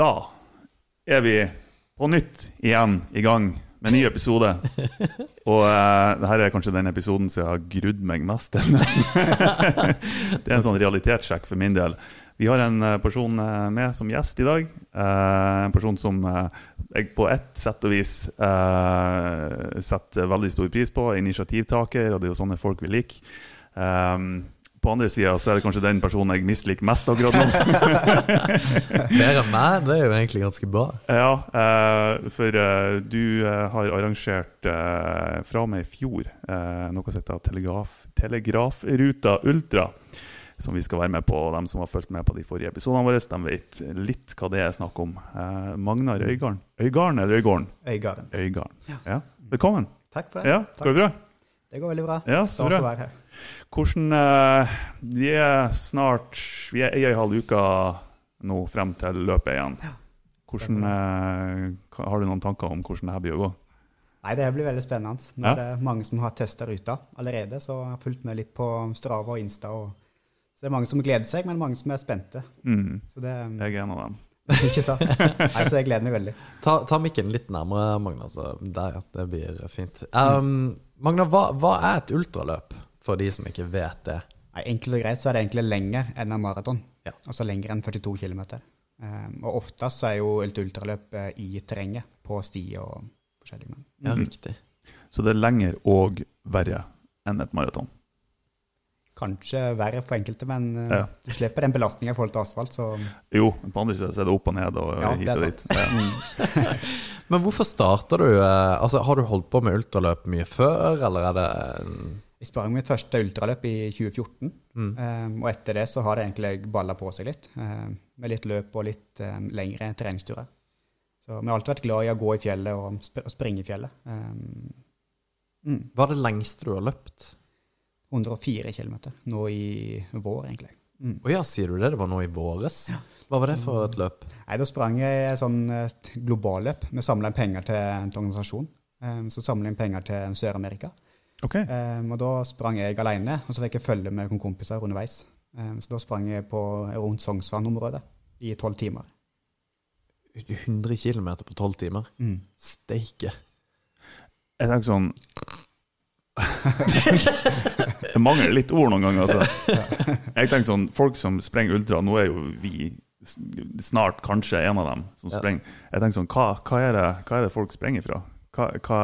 Da er vi på nytt igjen i gang med en ny episode. Og uh, dette er kanskje den episoden som jeg har grudd meg mest til. det er en sånn realitetssjekk for min del. Vi har en eh, person eh, med som gjest i dag. Uh, en person som uh, jeg på ett sett og vis setter veldig stor pris på. Initiativtaker, og det er jo sånne folk vi liker. Um, på andre sida så er det kanskje den personen jeg misliker mest akkurat nå. Mer enn meg, det er jo egentlig ganske bra. Ja, eh, for eh, du uh, har arrangert fra og med i fjor noe som heter Telegraf, Telegrafruta Ultra. Som vi skal være med på. De som har fulgt med på de forrige episodene våre, de vet litt hva det er snakk om. Magnar Øygarden. Øygarden eller Øygarden? Øygarden. Øygarden. Ja. ja. Velkommen. Takk for det. Ja, Går det bra? Det går veldig bra. Ja, så bra. være her. Hvordan uh, Vi er snart Vi er ei og ei halv uke nå frem til løpet igjen. Hvordan, uh, har du noen tanker om hvordan det blir å gå? Nei, Det blir veldig spennende. Nå ja. er det mange som har testa ruta allerede, så jeg har fulgt med litt på Strava og Insta. Og, så det er mange som gleder seg, men mange som er spente. Mm. Det, um, jeg er en av dem. Ikke sant? Nei, så jeg gleder meg veldig. Ta, ta mikken litt nærmere, Magna. Så der, det blir fint. Um, Magna, hva, hva, er et ultraløp, for de som ikke vet det? Nei, Enkelt og greit så er det egentlig lenger enn en maraton. Ja. Altså lenger enn 42 km. Um, og oftest så er jo et ultraløp uh, i terrenget, på sti og forskjellige. Men. Ja, riktig. Så det er lenger og verre enn et maraton? Kanskje verre på enkelte, men uh, ja. du slipper den belastninga i forhold til asfalt. Så. Jo, men på andre sida er det opp og ned og ja, hit og dit. Ja. men hvorfor starta du uh, Altså, Har du holdt på med ultraløp mye før, eller er det Jeg sprang mitt første ultraløp i 2014, mm. um, og etter det så har det egentlig balla på seg litt. Um, med litt løp og litt um, lengre treningsturer. Så vi har alltid vært glad i å gå i fjellet og, sp springe i fjellet. Mm. Hva er det lengste du har løpt? 104 km nå i vår, egentlig. Mm. Oh ja, sier du det? Det var nå i våres? Ja. Hva var det for et løp? Nei, Da sprang jeg et sånn globalløp. Vi samla inn penger til en organisasjon. Um, så samla inn penger til Sør-Amerika. Okay. Um, og da sprang jeg alene, og så fikk jeg følge med noen kompiser underveis. Um, så da sprang jeg på rundt Sognsvann-området i tolv timer. 100 km på tolv timer? Mm. Steike. Jeg tenker sånn det mangler litt ord noen ganger, altså. Jeg tenker sånn, Folk som sprenger ultra, nå er jo vi snart kanskje en av dem som sprenger. Jeg tenker sånn, hva, hva, er det, hva er det folk sprenger fra? Hva, hva,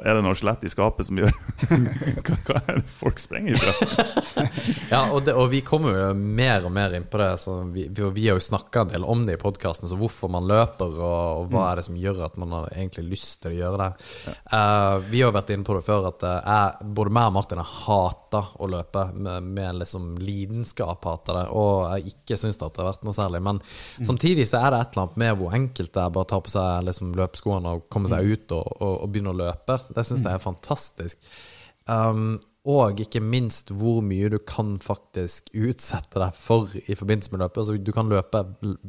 er det noe skjelett i skapet som gjør hva, hva, er det folk sprenger fra? ja, og, det, og, vi kommer jo mer og mer inn på det. Vi, vi, vi, har jo snakka en del om det i podkasten, så hvorfor man løper, og, og, hva mm. er det som gjør at man har egentlig lyst til å gjøre det. Ja. Uh, vi har vært inne på det før, at uh, jeg, både meg og Martin har hata å løpe, med, med liksom lidenskap hater det, og jeg ikke syns det har vært noe særlig. Men mm. samtidig så er det et eller annet med hvor enkelt det er bare å ta på seg liksom, løpeskoene og komme seg mm. ut. og og, å begynne å løpe. Det syns jeg er fantastisk. Um, og ikke minst hvor mye du kan faktisk utsette deg for i forbindelse med løpet. Altså, du kan løpe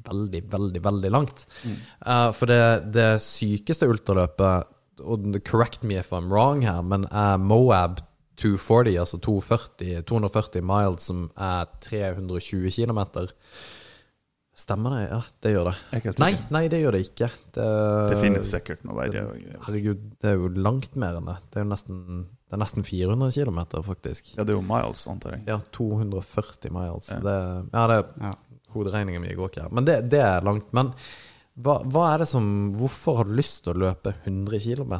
veldig, veldig, veldig langt. Mm. Uh, for det, det, sykeste ultraløpet, og correct me if I'm wrong her, men er Moab 240, altså 240, 240 miles, som er 320 km. Stemmer det? Ja, det gjør det. Nei, nei, det gjør det ikke. Det, det finnes sikkert noe verre. Herregud, det er jo langt mer enn det. Det er jo nesten, det er nesten 400 km, faktisk. Ja, det er jo miles, antar jeg. Ja, 240 miles. Ja, det, ja, det ja. Hoderegningen min går ikke her. Men det, det er langt. Men hva, hva, er det som Hvorfor har du lyst til å løpe 100 km?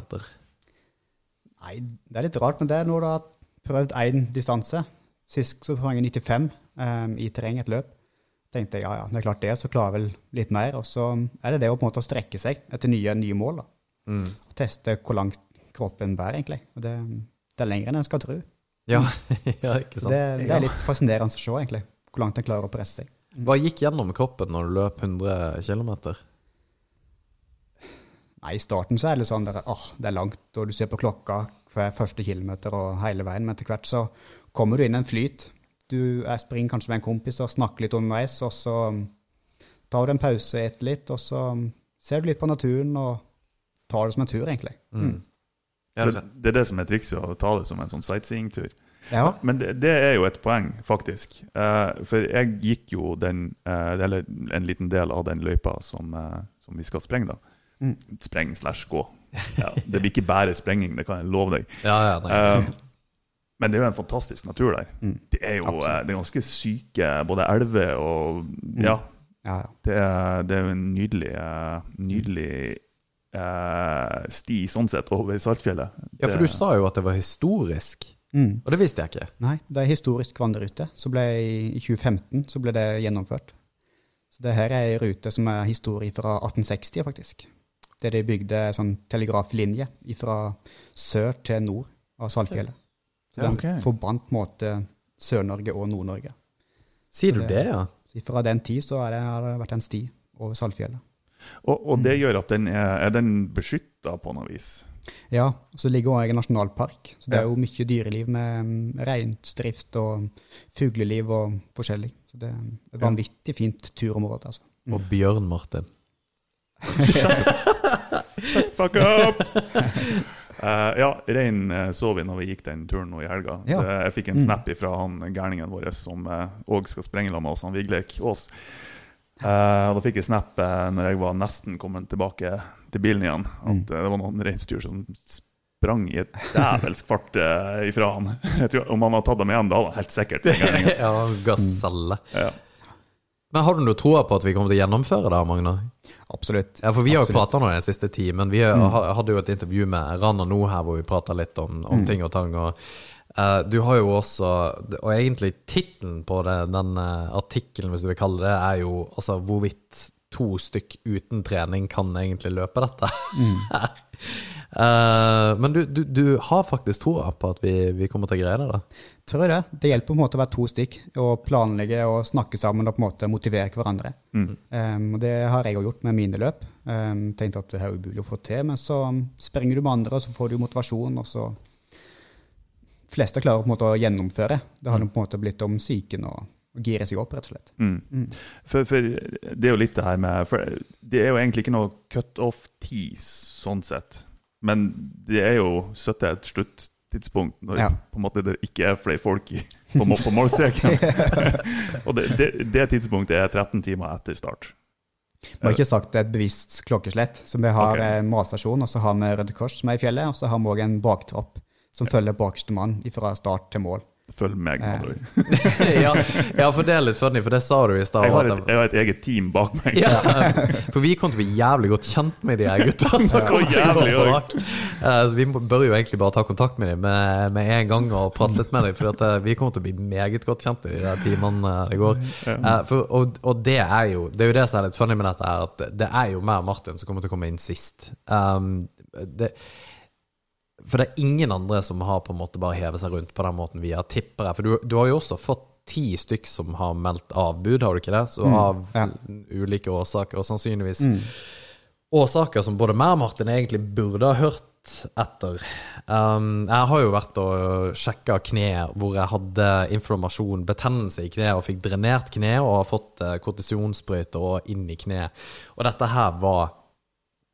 Nei, det er litt rart, men det er når du har prøvd én distanse. Sist så prøvde jeg 95 um, i terreng, et løp tenkte jeg ja, ja, det er klart det, så klarer jeg vel litt mer. Og så er det det å på en måte strekke seg etter nye, nye mål. da. Mm. Og teste hvor langt kroppen bærer, egentlig. Og det, det er lenger enn en skal tro. Ja, ja ikke sant. Det, det, er litt fascinerende å se, egentlig, hvor langt en klarer å presse seg. Hva gikk gjennom kroppen når du løp 100 km? Nei, I starten så er det litt sånn der, åh, det er langt, og du ser på klokka hver første kilometer og hele veien, men etter hvert så kommer du inn i en flyt du springer kanskje med en kompis og snakker litt underveis, og så um, tar du en pause, etter litt, og så um, ser du litt på naturen og tar det som en tur, egentlig. Mm. Ja, det, det, er det som er trikset, å ta det som en sånn sightseeingtur. Ja. Men det, det er jo et poeng, faktisk. Uh, for jeg gikk jo den uh, Eller en liten del av den løypa som, uh, som vi skal sprenge, da. Mm. Spreng slash gå. Ja, det blir ikke bare sprenging, det kan jeg love deg. Ja, ja, nei. Men det er jo en fantastisk natur der. Mm. Det er jo eh, det er ganske syke både elver og Ja. Ja, ja. Det er, det er jo en nydelig, eh, nydelig eh, sti sånn sett over Saltfjellet. ja, for du sa jo at det var historisk, Mm. og det visste jeg ikke. Nei, det er historisk vandrerute. Så ble, I 2015 så ble det gjennomført. Så det her er en rute som er historie fra 1860, faktisk. Der de bygde sånn telegraflinje fra sør til nord av Saltfjellet. Så den okay. forbandt på en måte Sør-Norge og Nord-Norge. Sier du Det- det, ja? Fra den tid så det, har det vært en sti over Saltfjellet. Og, og det gjør at den er, er den beskytta på noe vis. Ja, så ligger også en nasjonalpark. Så det Ja. er jo mye dyreliv med mm, reindrift og fugleliv og forskjellig. Så det er et vanvittig fint turområde, altså. Mm. Og Bjørn Martin. Shut Fuck up! Eh, ja, rein uh, så vi når vi gikk den turen nå i helga. Ja. Det- Jeg fikk en Mm. snap fra han gærningen vår som òg skal sprenge sammen med oss, han Vigleik Aas. Uh, da fikk jeg snap uh, når jeg var nesten kommet tilbake til bilen igjen, at Mm. eh, det var noen reinsdyr som sprang i et dævelsk fart eh, ifra han. Jeg tror, om han hadde tatt dem igjen, da da helt sikkert ja, gaselle. Ja. Men har du noe troa på at vi kommer til å gjennomføre det, Magna? Absolutt. Ja, for vi har jo prata nå den siste timen. Vi Mm. hadde jo et intervju med Rana nå her hvor vi prata litt om, om Mm. ting og tang. Og eh, du har jo også Og egentlig tittelen på det, den uh, artikkelen, hvis du vil kalle det, er jo altså hvorvidt to stykk uten trening kan egentlig løpe dette. Mm. Eh, men du, du, du har faktisk troa på at vi, vi kommer til å greie det? da? Tror jeg det. Det hjelper på en måte å være to stykk og planlegge og snakke sammen og på en måte motivere hverandre. Mm. Um, og det har jeg òg gjort med mine løp. Um, tenkte at det er umulig å få til, men så sprenger springer du med andre, og så får du motivasjon, og så fleste klarer på en måte å gjennomføre. Det har på en måte blitt om psyken og, og gire seg opp, rett og slett. Mm. Mm. For, for det er jo litt det her med For det er jo egentlig ikke noe cut-off-tid, sånn sett. Men det er jo 70 et sluttidspunkt når Ja. på en måte det ikke er flere folk i, på, på målstreken. og det, det, det tidspunktet er 13 timer etter start. Vi har ikke sagt et bevisst klokkeslett. Så vi har okay. målstasjon, matstasjon, og så har vi Røde Kors som er i fjellet, og så har vi òg en baktrapp som følger bakerste mann fra start til mål. Følg meg, med ja, ja, for det er litt funny, for det sa du i stad. Jeg jeg har et eget team bak meg. Ja, for vi kommer til å bli jævlig godt kjent med de her gutta. Så, Så jævlig. Eh, Så vi bør jo egentlig bare ta kontakt med dem med, med en gang og prate litt med dem. For eh, vi kommer til å bli meget godt kjent med de timene eh, det går. For, og, og det er jo Det er jo det som er litt funny med dette, her at det er jo mer Martin som kommer til å komme inn sist. Um, det, for det er ingen andre som har på en måte bare hevet seg rundt på den måten vi har, tipper jeg. For du, du har jo også fått ti stykk som har meldt avbud, har du ikke det? Så av ja. ulike årsaker, og sannsynligvis Mm. årsaker som både meg og Martin egentlig burde ha hørt etter. Um, jeg har jo vært og sjekka kneet hvor jeg hadde inflammasjon, betennelse i kneet, og fikk drenert kneet og har fått kortisjonssprøyter kortisonsprøyter og inn i kneet. Og dette her var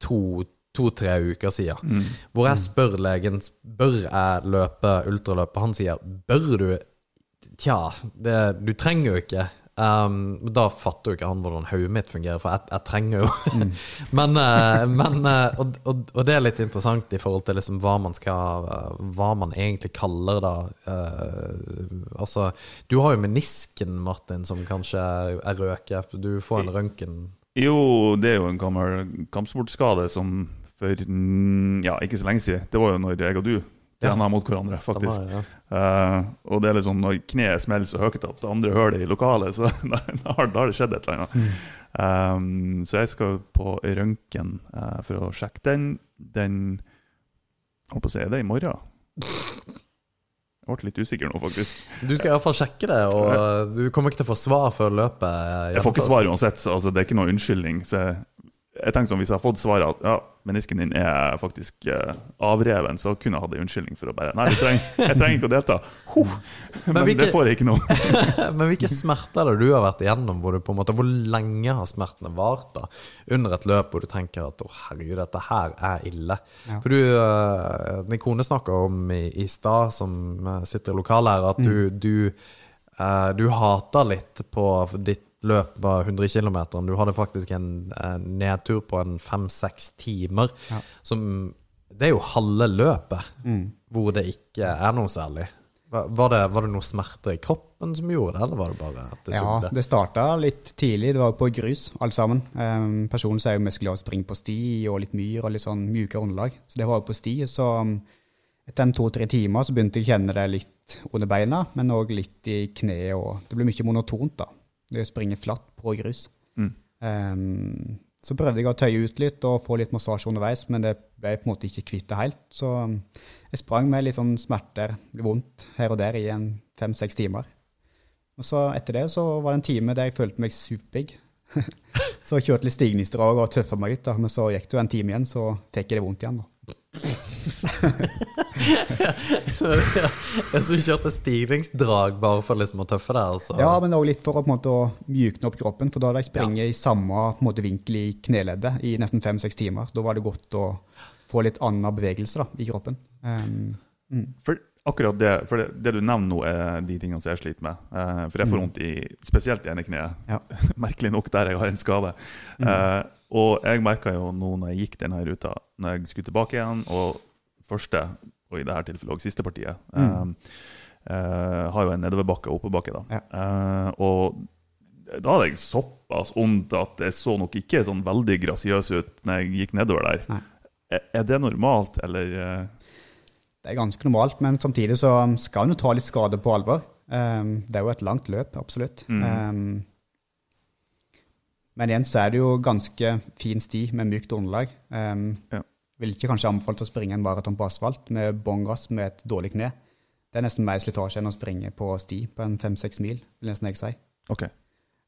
to to-tre uker siden. Hvor jeg spør legen Bør jeg løpe ultraløpet. Han sier bør du Tja, det, du trenger jo ikke. Um, da fatter jo ikke han hvordan hodet mitt fungerer, for jeg, jeg trenger jo Men, eh, men eh, og, og, og det er litt interessant i forhold til liksom hva man skal Hva man egentlig kaller da uh, Altså, du har jo menisken, Martin, som kanskje er røket. Du får en røntgen Jo, det er jo en gammel kampsportskade som for mm, ja, ikke så lenge siden Det var jo når jeg og du trena mot hverandre, faktisk. Stemmer, ja. uh, og det er liksom når kneet smeller så høyt at det andre hører det i lokalet, så da, har, det skjedd et eller annet. Um, så jeg skal på røntgen uh, for å sjekke den. Den holdt på å si, er det i morgen? Jeg ble litt usikker nå, faktisk. Du skal iallfall sjekke det, og du kommer ikke til å få svar før løpet. Jeg får ikke svar uansett, så altså, det er ikke noe unnskyldning. Så jeg, jeg tenkte sånn, Hvis jeg har fått svaret at ja, menisken din er faktisk uh, avreven, så kunne jeg hatt en unnskyldning for å bare Nei, jeg trenger, jeg trenger ikke å delta. Huh. Men, hvilke- det får jeg ikke nå. Men hvilke smerter er det du har vært igjennom? Hvor, du på en måte, hvor lenge har smertene vart da? Under et løp hvor du tenker at å herregud, dette her er ille. Ja. For du, uh, din kone snakka om i, i stad, som eh, sitter i lokalet her, at du, du, eh, du hater litt på ditt løp på 100 km. Du hadde faktisk en, en nedtur på en fem-seks timer. Ja. Som Det er jo halve løpet Mm. hvor det ikke er noe særlig. Var var det, var det noe smerter i kroppen som gjorde det, eller var det bare at det Ja, det starta litt tidlig. Det var på grus, alt sammen. Um, personen er jo mest glad i å springe på sti og litt myr og litt sånn mjukere underlag. Så det var jo på sti. Så um, etter to-tre timer så begynte jeg å kjenne det litt under beina, men òg litt i kneet. og Det ble mye monotont, da. Det å springe flatt på grus. Mm. Um, så prøvde jeg å tøye ut litt og få litt massasje underveis, men det ble på en måte ikke kvitt det helt. Så um, jeg sprang med litt sånn smerter, vondt her og der i en fem-seks timer. Og så etter det så var det en time der jeg følte meg superbig. så jeg kjørte litt stigningsdrag og tøffa meg litt, da. men så gikk det jo en time igjen, så fikk jeg det vondt igjen. da. Jeg syns du kjørte stigningsdrag bare for liksom å tøffe deg? Altså. Ja, men òg litt for å på en måte mjukne opp kroppen, for da hadde jeg springet i samme på en måte, vinkel i kneleddet i nesten fem-seks timer. Da var det godt å få litt annen bevegelse da, i kroppen. Um, For akkurat det, for det, det du nevner nå, er de tingene som jeg sliter med. Eh, for jeg får vondt i spesielt i ene kneet. Ja. Merkelig nok der jeg har en skade. Eh, og jeg merka jo nå når jeg gikk denne ruta, når jeg skulle tilbake igjen, og første, og i dette tilfellet også siste partiet, eh, eh, har jo en nedoverbakke og oppebakke. da. Ja. Eh, og da hadde jeg såpass vondt at det så nok ikke sånn veldig grasiøs ut når jeg gikk nedover der. Nei. Er, er det normalt, eller eh, Det er ganske normalt, men samtidig så skal en jo ta litt skade på alvor. Um, det er jo et langt løp, absolutt. Mm. Um, men igjen så er det jo ganske fin sti med mykt underlag. Um, Ja. Vil ikke kanskje anbefalt å springe en maraton på asfalt med bånn gass med et dårlig kne. Det er nesten mer slitasje enn å springe på sti på en fem-seks mil, vil nesten jeg si. Okay.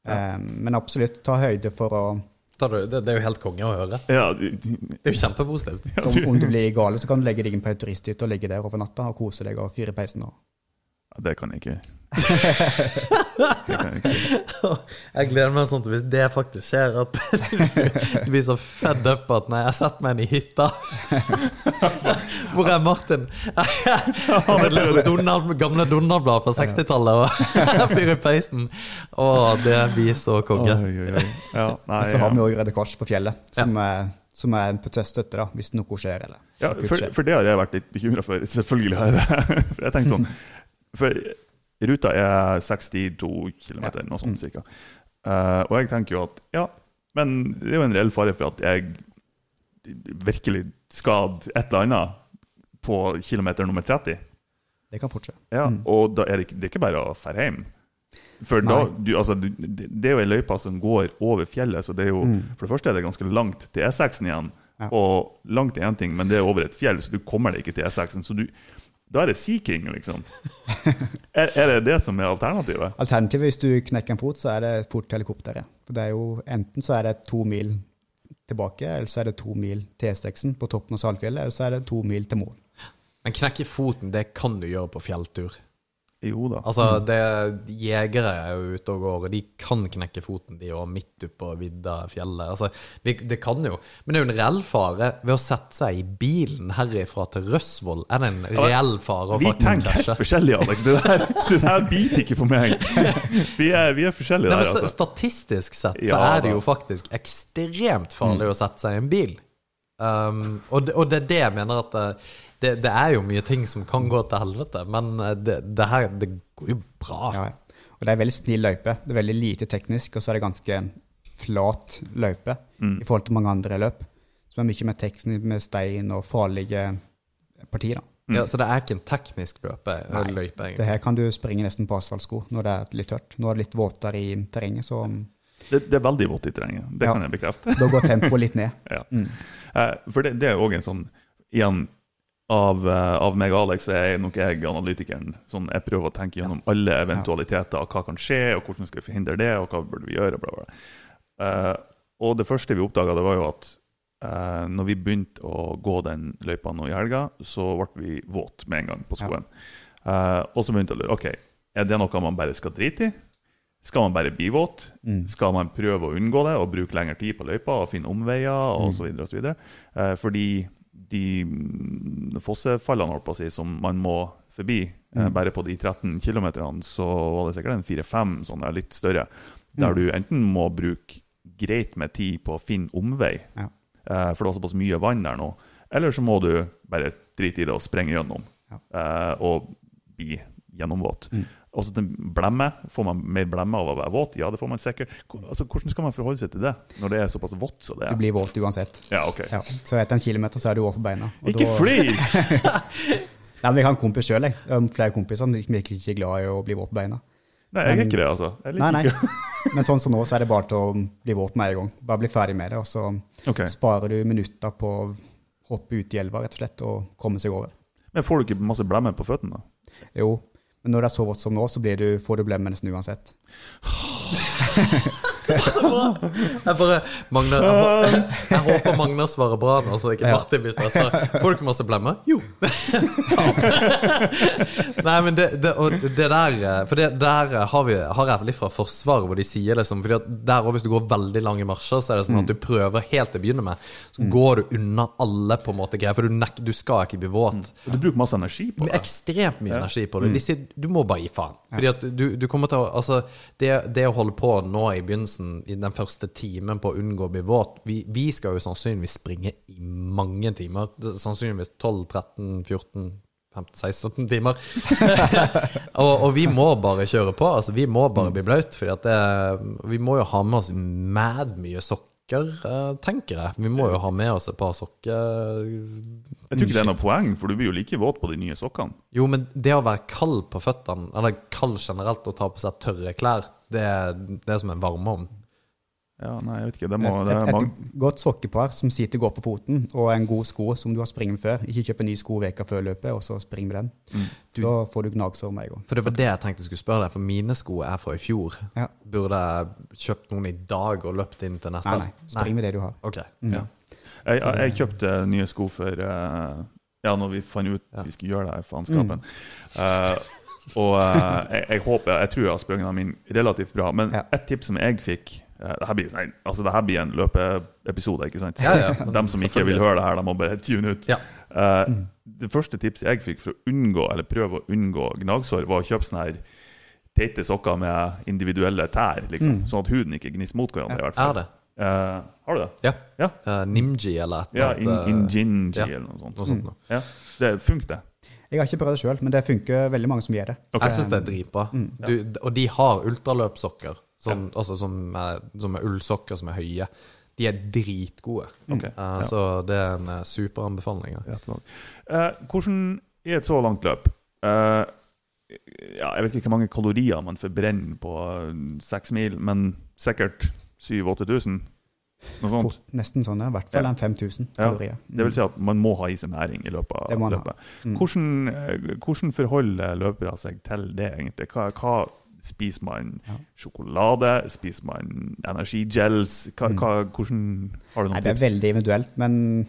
Ja. Um, men absolutt ta høyde for å Det, det er jo helt konge å høre. Ja, du- du- Det er jo kjempepositivt. ja, så Om du blir gale, så kan du legge deg inn på ei turisthytte og ligge der over natta og kose deg og fyre i peisen. Og. Ja, det kan jeg ikke. Det kan jeg ikke. Jeg gleder meg sånn til hvis det faktisk skjer, at du blir så fed up at nei, jeg setter meg inn i hytta. Hvor er Martin? Jeg leser Donald, gamle Donald-blad fra 60-tallet og fyrer i peisen. Å, det blir så konge. Ja, så har vi òg Røde Kors på fjellet, som, er, som er en støtte da, hvis noe skjer. Eller. Ja, for, for det har jeg vært litt bekymra for. Selvfølgelig har jeg det. For jeg tenker sånn For ruta er 62 km, noe sånt cirka. Uh, og jeg tenker jo at ja, men det er jo en reell fare for at jeg virkelig skader et eller annet på kilometer nummer 30. Det kan fortsette. Ja, Mm. Og da er det, det er ikke bare å dra hjem. For da, du, altså, du, det det er jo ei løype som går over fjellet, så det er jo Mm. For det første er det ganske langt til E6-en igjen. Ja. Og langt er én ting, men det er over et fjell, så du kommer deg ikke til E6-en. Så du, da er det Sea King, liksom. er, er det det som er alternativet? Alternativet hvis du knekker en fot, så er det fort helikopteret. For det er jo enten så er det to mil tilbake, eller så er det to mil til E6-en på toppen av Salfjellet, eller så er det to mil til mål. Men knekke foten, det kan du gjøre på fjelltur. Jo da. Altså, det, Jegere er jo ute og går, og de kan knekke foten, de òg, midt ute på vidda fjellet. Altså, det, det kan jo. Men det er jo en reell fare ved å sette seg i bilen herifra til Røsvoll. Er det en reell fare å Vi faktisk tenker helt forskjellig, Alex. Det der, det der biter ikke på meg. Vi er, vi er forskjellige Nei, der, altså. Statistisk sett så Ja, er det jo faktisk ekstremt farlig å sette seg i en bil. Um, og, det, og det er det jeg mener at eh, det, det er jo mye ting som kan gå til helvete, men eh, det, det her det går jo bra. Ja, ja. Og det er veldig snill løype. Det er veldig lite teknisk, og så er det ganske flat løype Mm. i forhold til mange andre løp. Som er mye mer teknisk med stein og farlige partier. da. Ja, så det er ikke en teknisk løpe, Nei, løype, Det her kan du springe nesten på asfaltsko når det er litt tørt. Nå er det litt våtere i terrenget, så Det, det er veldig vått i terrenget. Det Ja. kan jeg bekrefte. da går tempoet litt ned. Ja. Mm. Eh, For det, det er òg en sånn Igjen, av, eh, av meg og Alex er nok jeg analytikeren. Sånn, jeg prøver å tenke gjennom alle eventualiteter. Hva kan skje, og hvordan skal vi forhindre det, og hva burde vi gjøre? Bla, bla. Eh, og det første vi oppdaga, var jo at eh, når vi begynte å gå den løypa nå i helga, så ble vi våte med en gang på skoen. Eh, og så begynte jeg å lure. Ok, er det noe man bare skal drite i? Skal man bare bli våt? Mm. Skal man prøve å unngå det og bruke lengre tid på løypa og finne omveier osv.? Mm. så Eh, fordi de mm, fossefallene holdt på å si, som man må forbi, eh, Mm. bare på de 13 km, så var det sikkert en fire-fem sånne litt større, der Mm. du enten må bruke greit med tid på å finne omvei, Ja. eh, for det er såpass mye vann der nå, eller så må du bare drite i det og sprenge gjennom Ja. eh, og bli gjennomvåt. Mm. Også den blemme, Får man mer blemme av å være våt? Ja, det får man sikkert. Altså, hvordan skal man forholde seg til det når det er såpass vått som det er? Du blir våt uansett. Ja, ok. Ja. Så etter en kilometer så er du våt på beina. Ikke da- flir! Nei, men Jeg har en kompis sjøl, Flere kompiser som ikke er ikke glad i å bli våt på beina. Nei, jeg er ikke det, altså. Nei, nei. Men sånn som nå, så er det bare til å bli våt med en gang. Bare bli ferdig med det, og så okay. sparer du minutter på å hoppe ut i elva, rett og slett, og komme seg over. Men får du ikke masse blemme på føttene? da? Jo, men når det er så vått som nå, så du, får du blemme nesten uansett. Jeg bare Magnar, jeg, jeg håper Magnar svarer bra nå, så det ikke. Martin blir stressa. Får du ikke masse blemmer? Jo. Nei, men det, det, og det der eh, For det der har, vi, har jeg litt fra Forsvaret, hvor de sier liksom Fordi at der også, hvis du går veldig lange marsjer, så er det sånn at du prøver helt til å begynne med, så går du unna alle på en måte greier, for du, nek, du skal ikke bli våt. Du bruker masse energi på det. ekstremt mye energi på det. De sier du må bare gi faen. Fordi at du, du kommer til å Altså, det, det å holde på nå i begynnelsen, i den første timen på å unngå å bli våt Vi, vi skal jo sannsynligvis springe i mange timer. Sannsynligvis 12-13-14 15-16 timer. og, og vi må bare kjøre på. Altså, vi må bare bli blaut. Det, vi må jo ha med oss mad mye sokker, tenker jeg. Vi må jo ha med oss et par sokker. Jeg tror ikke det er noe poeng, for du blir jo like våt på de nye sokkene. Jo, men det å være kald på føttene, eller kald generelt, og ta på seg tørre klær, det, er- det er som en varmeovn. Ja, nei, jeg vet ikke. Det, må, det Et, et godt sokkepar som sitter godt på foten, og en god sko som du har springet med før. Ikke kjøp en ny sko veka før løpet, og så spring med den. Mm. Da får du gnagsår med en gang. For det var det jeg tenkte jeg skulle spørre deg, for mine sko er fra i fjor. Ja. Burde jeg kjøpt noen i dag og løpt inn til neste? Nei, nei. Spring med det du har. Ok. Mm. Ja. Jeg, jeg, jeg kjøpte nye sko for eh, Ja, når vi fant ut Ja. vi skulle gjøre det her faenskapen. Eh, og eh, jeg, jeg håper Jeg tror jeg har sprunget min relativt bra. Men Ja. et tips som jeg fikk Dette det, her blir, nei, altså, det her blir en løpeepisode, ikke sant? Ja, ja. De som ikke vil høre det her, de må bare tune ut. Ja. Uh, det første tipset jeg fikk for å unngå Eller prøve å unngå gnagsår, var å kjøpe sånne her teite sokker med individuelle tær, liksom, sånn at huden ikke gnisser mot hverandre. i hvert fall. Er det? Uh, har du det? Ja. Ja. Uh, Nimji eller et eller in, annet, eh, Injinji ja. eller noe sånt. noe sånt mm. Ja, det funker, det. Jeg har ikke prøvd det sjøl, men det funker veldig mange som gjør det. Okay. Jeg syns det er dritbra. Du, og de har ultraløpssokker, ja. altså som, er, som er ullsokker som er høye. De er dritgode. Okay. Uh, ja. Så det er en eh, superanbefaling. ja. Uh. Hvordan i et så langt løp Uh, ja, Jeg vet ikke hvor mange kalorier man forbrenner på seks mil, men sikkert 7000-8000? Fort, nesten sånn, i hvert fall Ja. en 5000 Ja. kalorier. Det vil si at man må ha i seg næring i løpet av løpet. Mm. Hvordan, eh, hvordan forholder løpere seg til det, egentlig? Hva, hva Spiser man Ja. sjokolade? Spiser man energigels? Hva, hva, hvordan Har du Nei, tips? det er veldig individuelt, men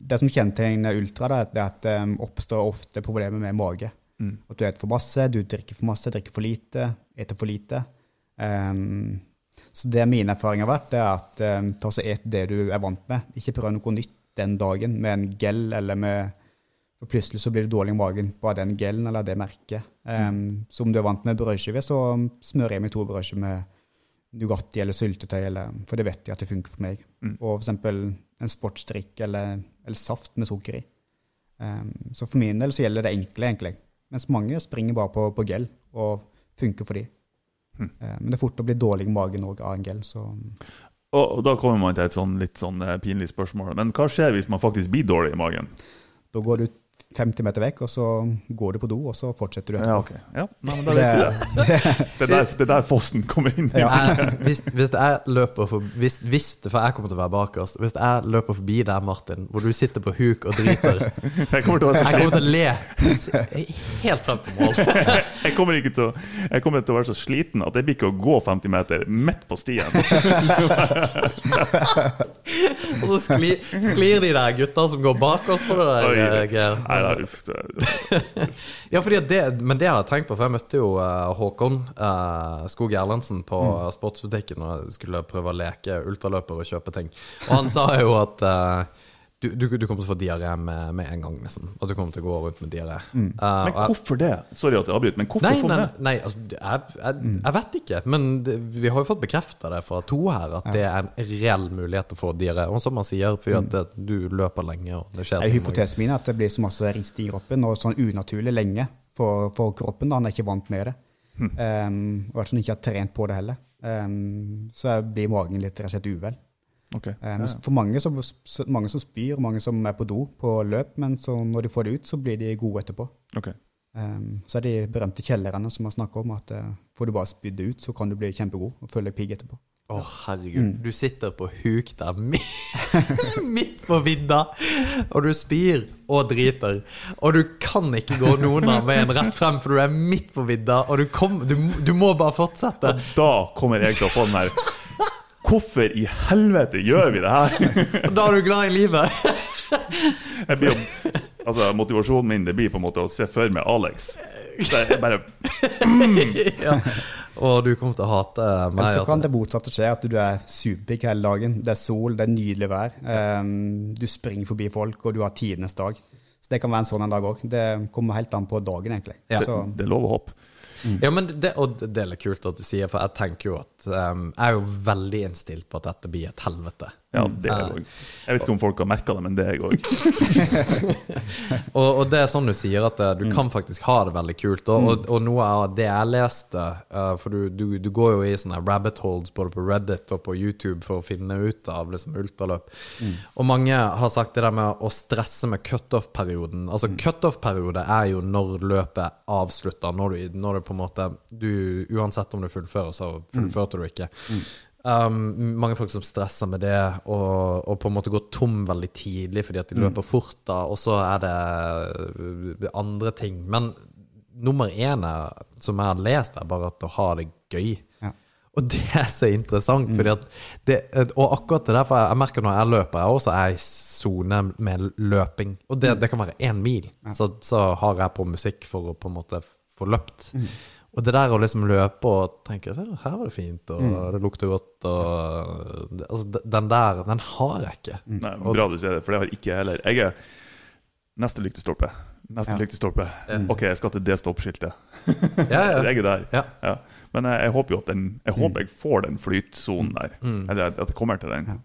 det som kjennetegner ultra, da, er at det um, oppstår ofte problemer med mage. Mm. At du spiser for masse, du drikker for masse, drikker for lite, spiser for lite. Um, så det mine erfaringer har vært, det er at eh, ta så et det du er vant med. Ikke prøv noe nytt den dagen med en gel eller med For plutselig så blir du dårlig i magen på den gelen eller det merket. Um, så om du er vant med brødskive, så smører jeg meg to brødskiver med Nugatti eller syltetøy, eller, for det vet jeg at det funker for meg. Mm. Og f.eks. en sportsdrikk eller, eller saft med sukker i. Um, så for min del så gjelder det enkle, egentlig. Mens mange springer bare på, på gel, og funker for de. Hm. Eh, men det er fort å bli dårlig i magen òg av en gel, så Og, da kommer man til et sånn litt sånn eh, pinlig spørsmål. Men hva skjer hvis man faktisk blir dårlig i magen? da går du 50 meter vekk, og så går du på do, og så fortsetter du Ja, etterpå. Ja, nei, men det, er det. Det er der, det er der fossen kommer inn. Ja. Jeg, hvis, hvis jeg løper for, hvis, hvis For jeg kommer til å være bakerst. Hvis jeg løper forbi deg, Martin, hvor du sitter på huk og driter Jeg kommer til å være så Jeg kommer til å le helt frem til mål. Jeg kommer, ikke til å, jeg kommer til å være så sliten at jeg blir ikke å gå 50 meter midt på stien. Og så sklir, sklir de der gutta som går bak oss på det der. Oi. Eh, nei, uff, Ja, det, men det har jeg tenkt på, for jeg møtte jo eh, Håkon uh, Skog Erlandsen på sportsbutikken når jeg skulle prøve å leke ultraløper og kjøpe ting. Og han sa jo at eh, du, du, du kommer til å få diaré med, med en gang, liksom. At du kommer til å gå rundt med diaré. Eh, men hvorfor det? Sorry at jeg avbryter, men hvorfor Nei, får nei, det? nei altså, jeg, jeg, jeg vet ikke. Men det, vi har jo fått bekrefta det fra to her, at det er en reell mulighet til å få diaré. Og som man sier, fordi at du løper lenge, og det skjer er ting. hypotesen min er at det blir så masse rist i kroppen, og sånn unaturlig lenge for, for kroppen. da, Han er ikke vant med det. Um, og han ikke har trent på det heller. Um, så blir magen litt rett og slett uvel. Ok, Um, For mange som, mange som spyr, mange som er på do på løp, men så når de får det ut, så blir de gode etterpå. Okay. Um, så er de berømte kjellerne som man snakker om, at uh, får du bare spydd det ut, så kan du bli kjempegod og føle deg pigg etterpå. Å, herregud. Du sitter på huk der midt på vidda, og du spyr og driter. Og du kan ikke gå noen av veien rett frem, for du er midt på vidda, og du, kom, du, du må bare fortsette. Og Da kommer jeg til å få den her Hvorfor i helvete gjør vi det her? Da er du glad i livet. Jeg blir, altså, motivasjonen min det blir på en måte å se for meg Alex. Så jeg bare ja. Og du kommer til å hate meg. Eller så kan det motsatte skje, at du er superpigg hele dagen. Det er sol, det er nydelig vær. Um, du springer forbi folk, og du har tidenes dag. Så det kan være en sånn en dag òg. Det kommer helt an på dagen, egentlig. Ja. Så, Det er lov å håpe. Ja, men det, og det er litt kult at du sier, for jeg tenker jo at um, Jeg er jo veldig innstilt på at dette blir et helvete. Ja, det òg. Jeg vet ikke om folk har merka det, men det er jeg òg. Og, og det er sånn du sier, at eh, du kan faktisk ha det veldig kult. Og, og, og noe av det jeg leste eh, For du, du, du går jo i sånne rabbit holes både på Reddit og på YouTube for å finne ut av liksom ultraløp. Og mange har sagt det der med å stresse med cutoff-perioden. Altså Cutoff-periode er jo når løpet avslutter. Når du, når du på en måte du, Uansett om du fullfører, så fullførte du ikke. Um, mange folk som stresser med det, og, og på en måte går tom veldig tidlig fordi at de løper fort, da, og så er det uh, andre ting. Men nummer én er, som jeg har lest, er bare at å ha det gøy. Ja. Og det er så interessant, fordi at det, og akkurat det der, for jeg, merker når jeg løper, jeg også er i sone med løping. Og det, det kan være én mil, så, så har jeg på musikk for å på en måte få løpt. Og det der å liksom løpe og tenke «Ja, her var det fint, og det lukter godt, og det- altså, Den der, den har jeg ikke. Nei, Bra du sier det, for det har ikke jeg heller. Jeg er neste lyktestolpe. Neste Ja. lyktestolpe. Ok, jeg skal til det stoppskiltet. Ja, ja. Jeg er der. Ja. Ja. Men jeg, jeg håper jo at den Jeg håper jeg får den flytsonen der. Eller at jeg kommer til den. Ja.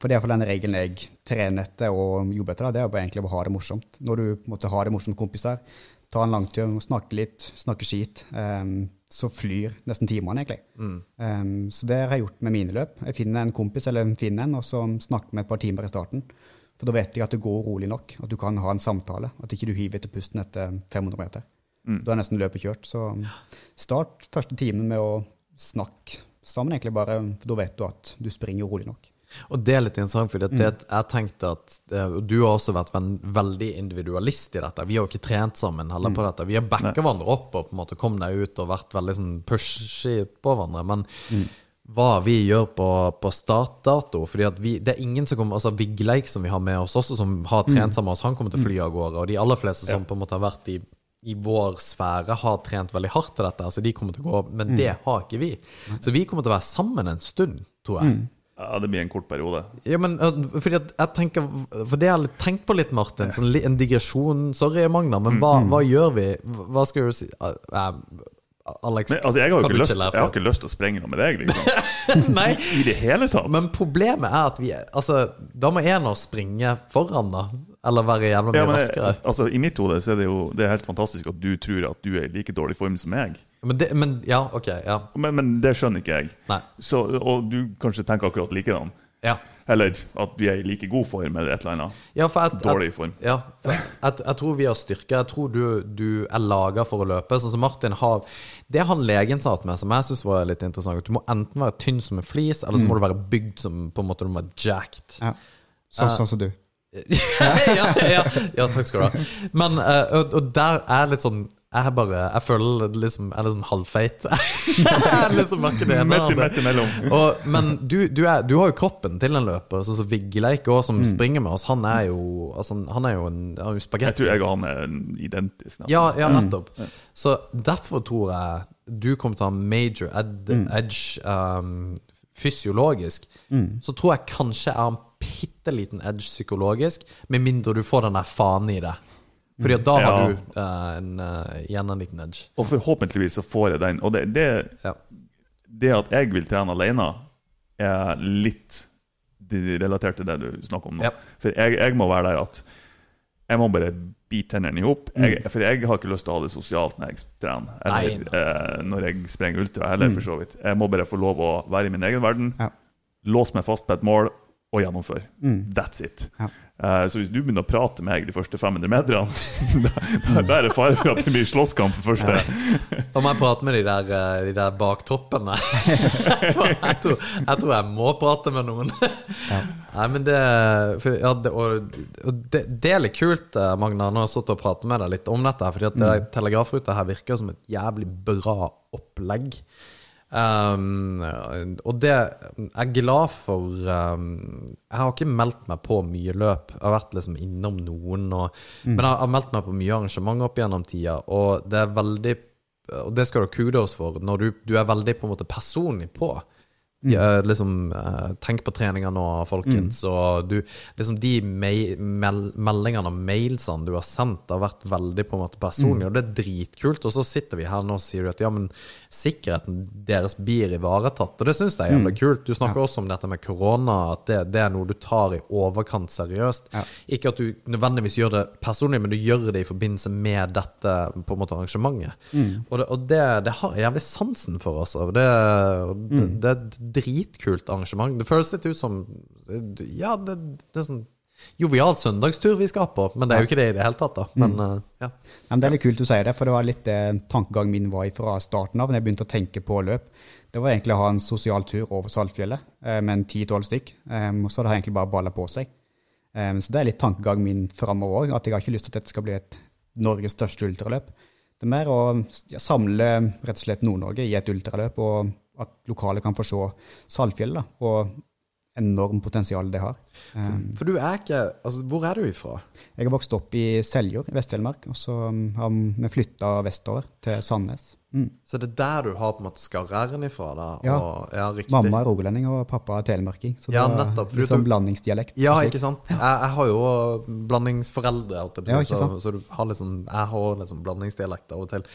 For det er den regelen jeg trener etter og jobber etter. Det er egentlig å ha det morsomt. Når du måtte ha har det morsomt med kompiser, ta en langtur, snakke litt, snakke skit, um, så flyr nesten timene, egentlig. Um, så det har jeg gjort med mine løp. Jeg finner en kompis eller finner en, og så snakker vi et par timer i starten. For da vet jeg at det går rolig nok, at du kan ha en samtale. At ikke du hiver etter pusten etter 500 meter. Da er nesten løpet kjørt. Så start første timen med å snakke sammen, egentlig bare, for da vet du at du springer rolig nok. Og det er litt interessant, for mm. jeg tenkte at eh, Du har også vært veldig individualist i dette. Vi har jo ikke trent sammen heller på dette. Vi har backa hverandre opp og på en måte kom deg ut og vært veldig sånn pushy på hverandre. Men hva vi gjør på, på startdato fordi at vi, Det er ingen som kommer Altså Vigleik, som vi har med oss også, som har trent sammen med oss, han kommer til å fly av gårde. Og de aller fleste som på en måte har vært i i vår sfære har trent veldig hardt til dette, altså de kommer til å gå Men det har ikke vi. Så vi kommer til å være sammen en stund, tror jeg. Ja, det blir en kort periode. Ja, men fordi jeg tenker For det jeg har tenkt på litt, Martin. Sånn, en digresjon. Sorry, Magna, men hva, hva gjør vi? Hva skal du si Uh, uh, Alex, Men, altså, jeg har ikke lyst, jeg har ikke lyst til å sprenge noe med deg, liksom. Nei, I det hele tatt. men problemet er at vi Altså, da må en av oss springe foran, da. Eller være jævla mye Ja, men, raskere. altså, I mitt hode så er det jo det er helt fantastisk at du tror at du er i like dårlig form som meg. Men, det, men ja, OK. Ja. Men, men det skjønner ikke jeg. Nei. Så, og du kanskje tenker akkurat likedan. Ja. Eller at vi er i like god form eller et eller annet. Ja, for jeg, Dårlig form. Ja, for jeg, jeg tror vi har styrke. Jeg tror du, du er laga for å løpe. Sånn som Martin har Det han legen sa til meg, som jeg syns var litt interessant, at du må enten være tynn som en flis, eller så må du være bygd som på en måte du må være jacked. Ja. Så, sånn som du. ja, ja, ja, takk skal du ha. Men eh, og, og der er litt sånn Jeg bare Jeg føler liksom Jeg er liksom halvfeit. jeg er liksom hverken det ene eller men du, du, er, du har jo kroppen til en løper. Sånn som Vigleik òg, som springer med oss. Han er jo altså, Han er jo en han er Jeg tror jeg og han er identiske. nesten. Ja, ja, nettopp. Så derfor tror jeg du kommer til å ha major ed edge um, fysiologisk. Så tror jeg kanskje jeg har en bitte liten edge psykologisk, med mindre du får den der faen i det. Fordi at da har du eh, en, eh, igjen en liten edge. Og forhåpentligvis så får jeg den. Og det, det, Ja. det at jeg vil trene alene, er litt relatert til det du snakker om nå. Ja. For jeg, jeg må være der at jeg må bare bite tennene i hop. Mm. For jeg har ikke lyst til å ha det sosialt når jeg trener. Eller Nei, eh, når jeg sprenger ultra, heller, for så vidt. Jeg må bare få lov å være i min egen verden, Ja. låse meg fast på et mål og gjennomføre. Mm. That's it. Ja. Uh, så hvis du begynner å prate med meg de første 500 meterne, da, da er det fare for at det blir slåsskamp for første. Da må jeg prate med de der, eh, de der baktroppene. For jeg tror, jeg tror jeg må prate med noen. Nei, men det, for, ja, det og, og det, det er litt kult, Magna, Magna, jeg har stått og pratet med deg litt om dette. Fordi at det telegrafruta her virker som et jævlig bra opplegg. Um, og det Jeg er glad for um, Jeg har ikke meldt meg på mye løp. Jeg har vært liksom innom noen. Og, Men jeg har meldt meg på mye arrangement opp gjennom tida, og det er veldig Og det skal du ha kudos for, når du, du er veldig på en måte personlig på. Ja, liksom, eh, tenk på treninga nå, folkens. Og du, liksom de mel meldingene og mailsene du har sendt, har vært veldig på en måte personlige, og det er dritkult. Og så sitter vi her nå og sier du at ja, men sikkerheten deres blir ivaretatt. Og det syns jeg er jævlig kult. Du snakker også om dette med korona, at det, det er noe du tar i overkant seriøst. Ikke at du nødvendigvis gjør det personlig, men du gjør det i forbindelse med dette på en måte arrangementet. Og, det, og det, det har jeg jævlig sansen for, altså. Det, det, det er et dritkult arrangement. Det føles litt ut som Ja, det, det er sånn jovialt søndagstur vi skal på, men det er jo ikke det i det hele tatt, da. Men eh, ja. Men det er litt kult du sier det, for det var litt det tankegangen min var fra starten av, når jeg begynte å tenke på løp. Det var egentlig å ha en sosial tur over Saltfjellet eh, med en ti-tolv stykk. Um, og så har det egentlig bare balla på seg. Så det er litt tankegangen min framover òg, at jeg har ikke lyst til at dette skal bli et Norges største ultraløp. Det er mer å samle rett og slett Nord-Norge i et ultraløp, og at lokale kan få se Salfjell da, og enormt potensial det har. For, For du er ikke Altså, hvor er du ifra? jeg har vokst opp i Seljord i Vest-Telemark, og så um, har vi flytta vestover til Sandnes. Mm. Så det er der du har på en måte skarr-r-en ifra, da? Ja. Og, ja. Mamma er rogalending og pappa er telemarking, så det Ja, nettopp, for litt sånn blandingsdialekt. Ja, ikke sant? Jeg, jeg har jo blandingsforeldre, Ja, så, så du har liksom Jeg har liksom blandingsdialekt av og til.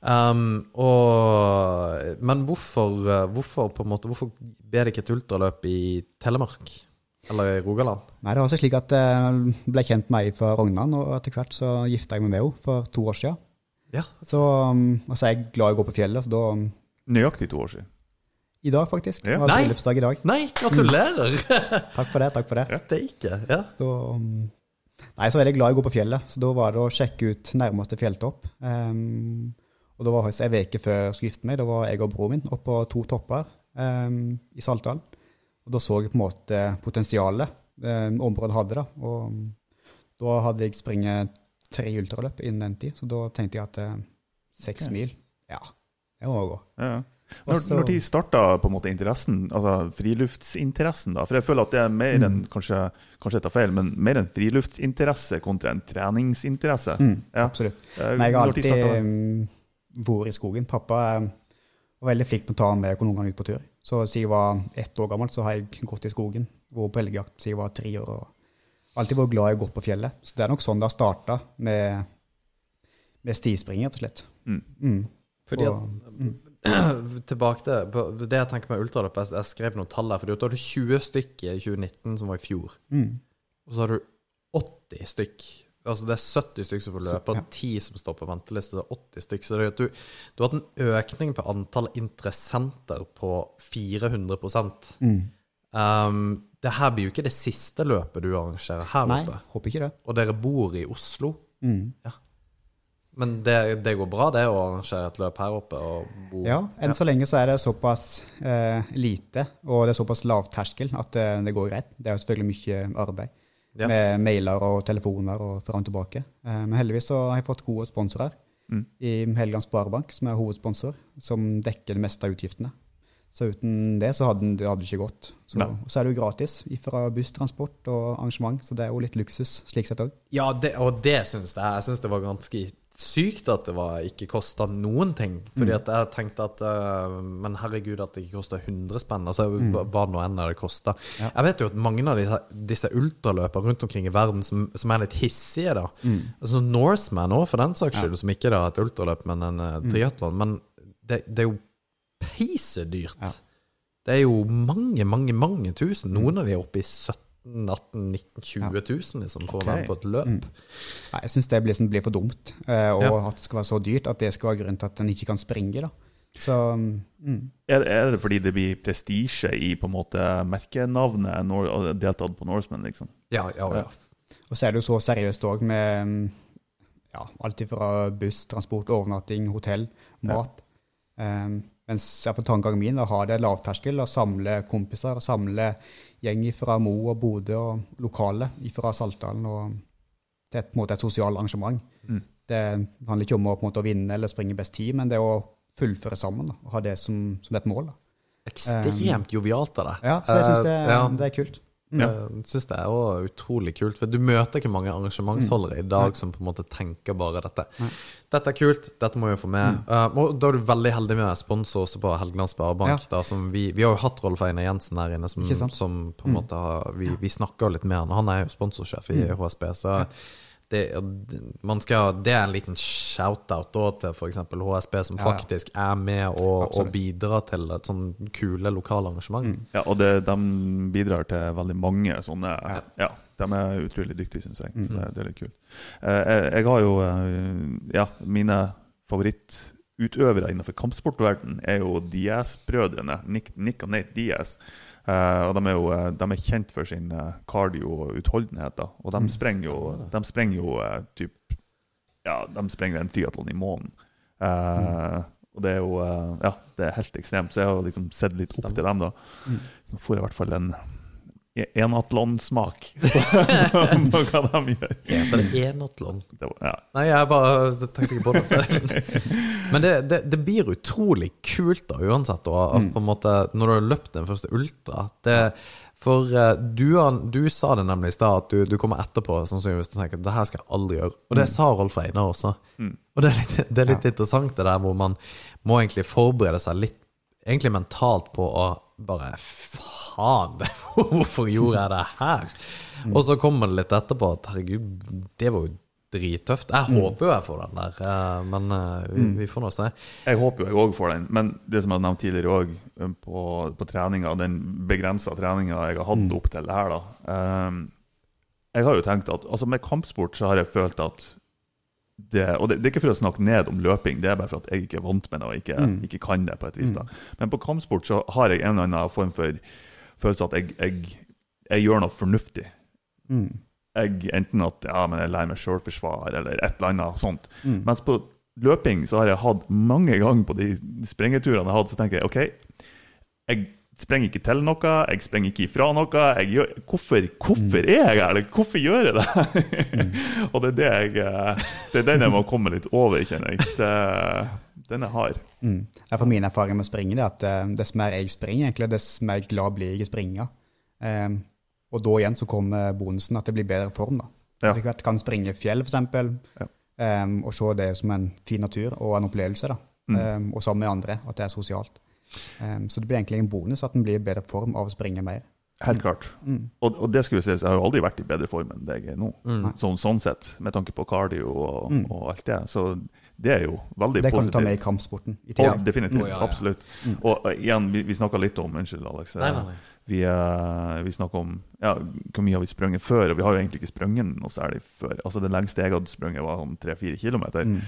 Ja. Um, og, men hvorfor, eh, hvorfor på en måte Hvorfor ble det ikke et ultraløp i Telemark? Eller i Rogaland? Nei, det var også slik at jeg ble kjent med ei fra Rognan, og etter hvert så gifta jeg meg med henne for to år siden. Ja. Så, um, og så er jeg glad i å gå på fjellet, så da um, Nøyaktig to år siden. I dag, faktisk. Ja. Det var Nei! bryllupsdag i dag. Nei, gratulerer! Takk for det. takk for det. Steike. Ja. Så, um, nei, så er jeg glad i å gå på fjellet, så da var det å sjekke ut nærmeste fjelltopp. Um, og da var faktisk ei uke før jeg skulle gifte meg, da var jeg og broren min oppe på to topper um, i Saltdalen. Og da så jeg på en måte potensialet um, området hadde. da, og um, da hadde jeg springet tre ultraløp innen den tid, så da tenkte jeg at uh, seks okay. mil, ja, det må gå. Ja. Når, når de starta på en måte interessen, altså friluftsinteressen, da? For jeg føler at det er mer Mm. enn kanskje, kanskje jeg tar feil, men mer en friluftsinteresse kontra en treningsinteresse. Mm, Ja. Absolutt. Når Nei, jeg har alltid um, i skogen. Pappa var veldig flink til å ta med noen ganger ut på tur. Så siden jeg var ett år gammel, så har jeg gått i skogen. Vært på elgjakt siden jeg var tre år. og Alltid vært glad i å gå på fjellet. Så det er nok sånn det har starta, med, med stispring, rett og slett. Mm. Mm. Fordi Og- mm Tilbake til det jeg tenker med ultraløp. Jeg, jeg skrev noen tall her. For du hadde 20 stykker i 2019, som var i fjor. Mm. Og så har du 80 stykk. Altså det er 70 stykker som får løpe, og 10 som står på venteliste. Så 80 stykker. Så du, du har hatt en økning på antall interessenter på 400 Mm. um, det her blir jo ikke det siste løpet du arrangerer her Nei, oppe. håper ikke det. Og dere bor i Oslo. Mm. Ja. Men det, det går bra, det, å arrangere et løp her oppe? Og bo. Ja, enn så lenge så er det såpass eh, lite, og det er såpass lav terskel at eh, det går greit. Det er jo selvfølgelig mye arbeid Ja. med mailer og telefoner og fram og tilbake. Eh, men heldigvis så har jeg fått gode sponsorer Mm. i Helgeland Sparebank, som er hovedsponsor, som dekker det meste av utgiftene. Så uten det så hadde det hadde ikke gått. Så, og så er det jo gratis fra busstransport og arrangement, så det er jo litt luksus slik sett òg. Ja, det, og det syns jeg. Jeg syns det var ganske sykt at det var, ikke kosta noen ting. Fordi at jeg tenkte at uh, Men herregud, at det ikke kosta 100 spenn. Altså, hva hva nå enn det kosta. Jeg vet jo at mange av disse, disse ultraløpene rundt omkring i verden som, som er litt hissige, da Altså Norseman òg, for den saks skyld, som ikke da et ultraløp, men en triatlon. Mm. Men det, det er jo peisedyrt. Ja. Det er jo mange, mange, mange tusen. Noen av de er oppe i 17 18 19 20 000 liksom, for å være på et løp. Nei, Jeg syns det blir, blir for dumt, eh, og Ja. at det skal være så dyrt at det skal være grunnen til at en ikke kan springe. da. Så mm, Er, er det fordi det blir prestisje i på en måte merkenavnet Nor deltatt på Norseman, liksom? Ja, ja, ja. Og så er det jo så seriøst òg med mm, ja, alt fra buss, transport, overnatting, hotell, mat. Um, mens jeg for tankegangen min å ha det lavterskel og samle kompiser og samle gjeng fra Mo og Bodø og lokale fra Saltdalen og til et, på en måte et sosialt arrangement. Mm. Det handler ikke om å måte å vinne eller springe best tid, men det å fullføre sammen da, og ha det som, som et mål. da. Ekstremt jovialt av deg. Ja, så jeg syns det, uh, ja. det er kult. Jeg syns det er også utrolig kult. For du møter ikke mange arrangementsholdere i dag som på en måte tenker bare dette. Dette er kult, dette må vi få med. Uh, og da er du veldig heldig med sponsor også på Helgeland Sparebank. Da, som vi, vi har jo hatt Rolf Einar Jensen her inne, som, som på en måte har Vi, vi snakker litt med han. Han er jo sponsorsjef i HSB, så det, man skal, det er en liten shout-out til f.eks. HSB, som Ja, ja. faktisk er med og, og bidrar til et sånn kule lokale arrangement. Ja, og det, de bidrar til veldig mange sånne Ja, de er utrolig dyktige, syns jeg. Så det, det er litt kult. Eh, jeg, jeg har jo eh, Ja, mine favorittutøvere innenfor kampsportverden er jo Diaz-brødrene. Nick, Nick og Nate Diaz. Eh, og de er jo eh, de er kjent for sin eh, cardio og utholdenhet. Da. Og de sprenger jo, de sprenger jo typ Ja, de sprenger en triatlon i måneden. Mm. Og det er jo Ja, det er helt ekstremt. Så jeg har liksom sett litt opp til dem, da. Så får jeg i hvert fall en enatlonsmak på hva de gjør. Heter det enatlon? Det var, ja. Nei, jeg bare tenkte ikke på det. Men det, det, det blir utrolig kult, da, uansett. da, en måte, når du har løpt den første ultra det, For eh, du, du sa det nemlig i stad, at du, du kommer etterpå sannsynligvis og tenker at det her skal jeg aldri gjøre. Og det sa Rolf Einar også. Og det er litt, det er litt interessant, det der hvor man må egentlig forberede seg litt egentlig mentalt på å bare Faen, hvorfor gjorde jeg det her? Og så kommer det litt etterpå at herregud, det var jo drittøft. Jeg håper jo jeg får den der, eh, men eh, vi, vi får nå se. Jeg håper jo jeg òg får den, men det som jeg har nevnt tidligere òg, på, på treninga, den begrensa treninga jeg har hatt opp til det her, da um, Jeg har jo tenkt at altså med kampsport så har jeg følt at det, og det, det er ikke for å snakke ned om løping, det er bare for at jeg ikke er vant med det og ikke, ikke kan det. på et vis da. Men på kampsport så har jeg en eller annen form for følelse at jeg, jeg, jeg gjør noe fornuftig. Mm. Jeg, enten at ja, men jeg lærer meg selvforsvar eller et eller annet sånt. Mm. Mens på løping så har jeg hatt mange ganger på de sprengeturene jeg har hatt, så tenker jeg OK, jeg sprenger ikke til noe, jeg sprenger ikke ifra noe. Gjør, hvorfor, hvorfor er jeg her? Hvorfor gjør jeg det? Og det er det jeg eh, Det er den jeg må komme litt over, kjenner jeg. Det, den jeg har. Mm. Ja, For min erfaring med å springe er at uh, dess mer jeg springer, egentlig, dess mer glad blir jeg i springa. Um, og da igjen så kommer bonusen at det blir bedre form. da. Ja. Etter hvert kan springe fjell, f.eks., Ja. um, og se det som en fin natur og en opplevelse. da. Um, og sammen med andre, at det er sosialt. Um, så det blir egentlig en bonus at en blir i bedre form av å springe mer. Helt klart. Og, og det skulle sies, jeg har jo aldri vært i bedre form enn det jeg er nå. Sånn, sånn sett, med tanke på cardio og, og alt det. Så det er jo veldig positivt. Det kan du ta med i kampsporten. i Ja, definitivt. Å, ja, ja. Absolutt. Og uh, igjen, vi, vi snakka litt om Unnskyld, Alex. Nei, nei, nei. Vi, uh, vi snakka om ja, hvor mye har vi sprunget før, og vi har jo egentlig ikke sprunget noe særlig før. Altså Det lengste jeg hadde sprunget, var sånn tre-fire kilometer. Mm.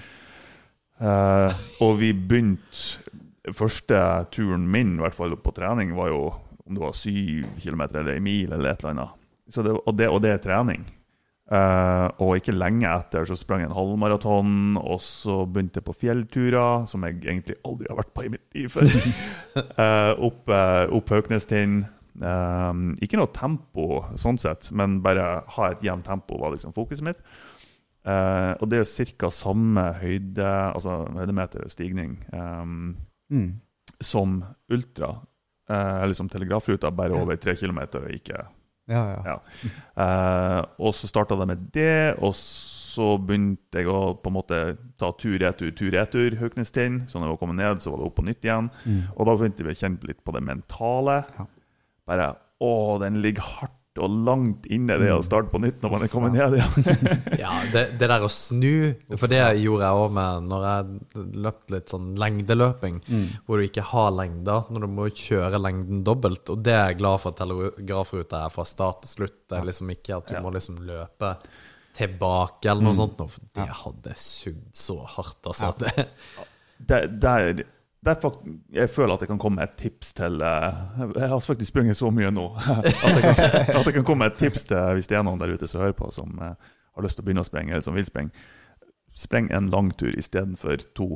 Uh, og vi begynte Første turen min, i hvert fall på trening, var jo om det var syv kilometer eller en mil eller et eller annet. Så det, og, det, og det er trening. Uh, og ikke lenge etter så sprang jeg en halvmaraton, og så begynte jeg på fjellturer, som jeg egentlig aldri har vært på i mitt liv før. uh, opp, uh, opp Hauknestind. Eh, ikke noe tempo sånn sett, men bare ha et jevnt tempo var liksom fokuset mitt. Uh, og det er ca. samme høyde, altså høydemeter stigning, um, Mm. som ultra. Eh, liksom som telegrafruta, bare over tre kilometer, og ikke Ja, ja. ja. Eh, og så starta det med det, og så begynte jeg å på en måte ta tur-retur, tur-retur Hauknestind. Så når jeg var kommet ned, så var det opp på nytt igjen. Mm. Og da begynte vi å kjenne litt på det mentale. Ja. Bare Å, den ligger hardt og langt inne, det å Mm. starte på nytt når man er kommet ned igjen. Ja, det, det der å snu For det gjorde jeg òg med når jeg løpte litt sånn lengdeløping, Mm. hvor du ikke har lengder, når du må kjøre lengden dobbelt. Og det er jeg glad for at telegrafruta er fra start til slutt. Det er liksom ikke at du Ja. må liksom løpe tilbake eller noe Mm. sånt. For det hadde sugd så hardt, altså. Ja. Det, Der, jeg føler at jeg kan komme med et tips til eh, Jeg har faktisk sprunget så mye nå at jeg, kan, at jeg kan komme med et tips til hvis det er noen der ute som hører på, som eh, har lyst til å begynne å sprenge, eller som vil sprenge. Spreng en langtur istedenfor to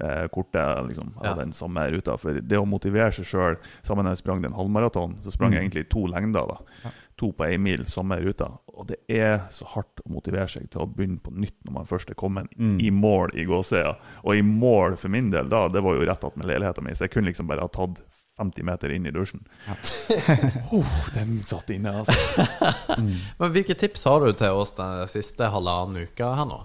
eh, korte liksom, av Ja. den samme ruta. For det å motivere seg sjøl Sammen med jeg sprang den halvmaraton, så sprang jeg Mm. egentlig to lengder. da. To på ei mil, samme ruta. Og det er så hardt å motivere seg til å begynne på nytt når man først er kommet Mm. i mål i gåsea. Og i mål for min del da, det var jo rett attmed leiligheta mi, så jeg kunne liksom bare ha tatt 50 meter inn i dusjen. Ja. oh, den satt inne, altså. Mm. men hvilke tips har du til oss den siste halvannen uka her nå?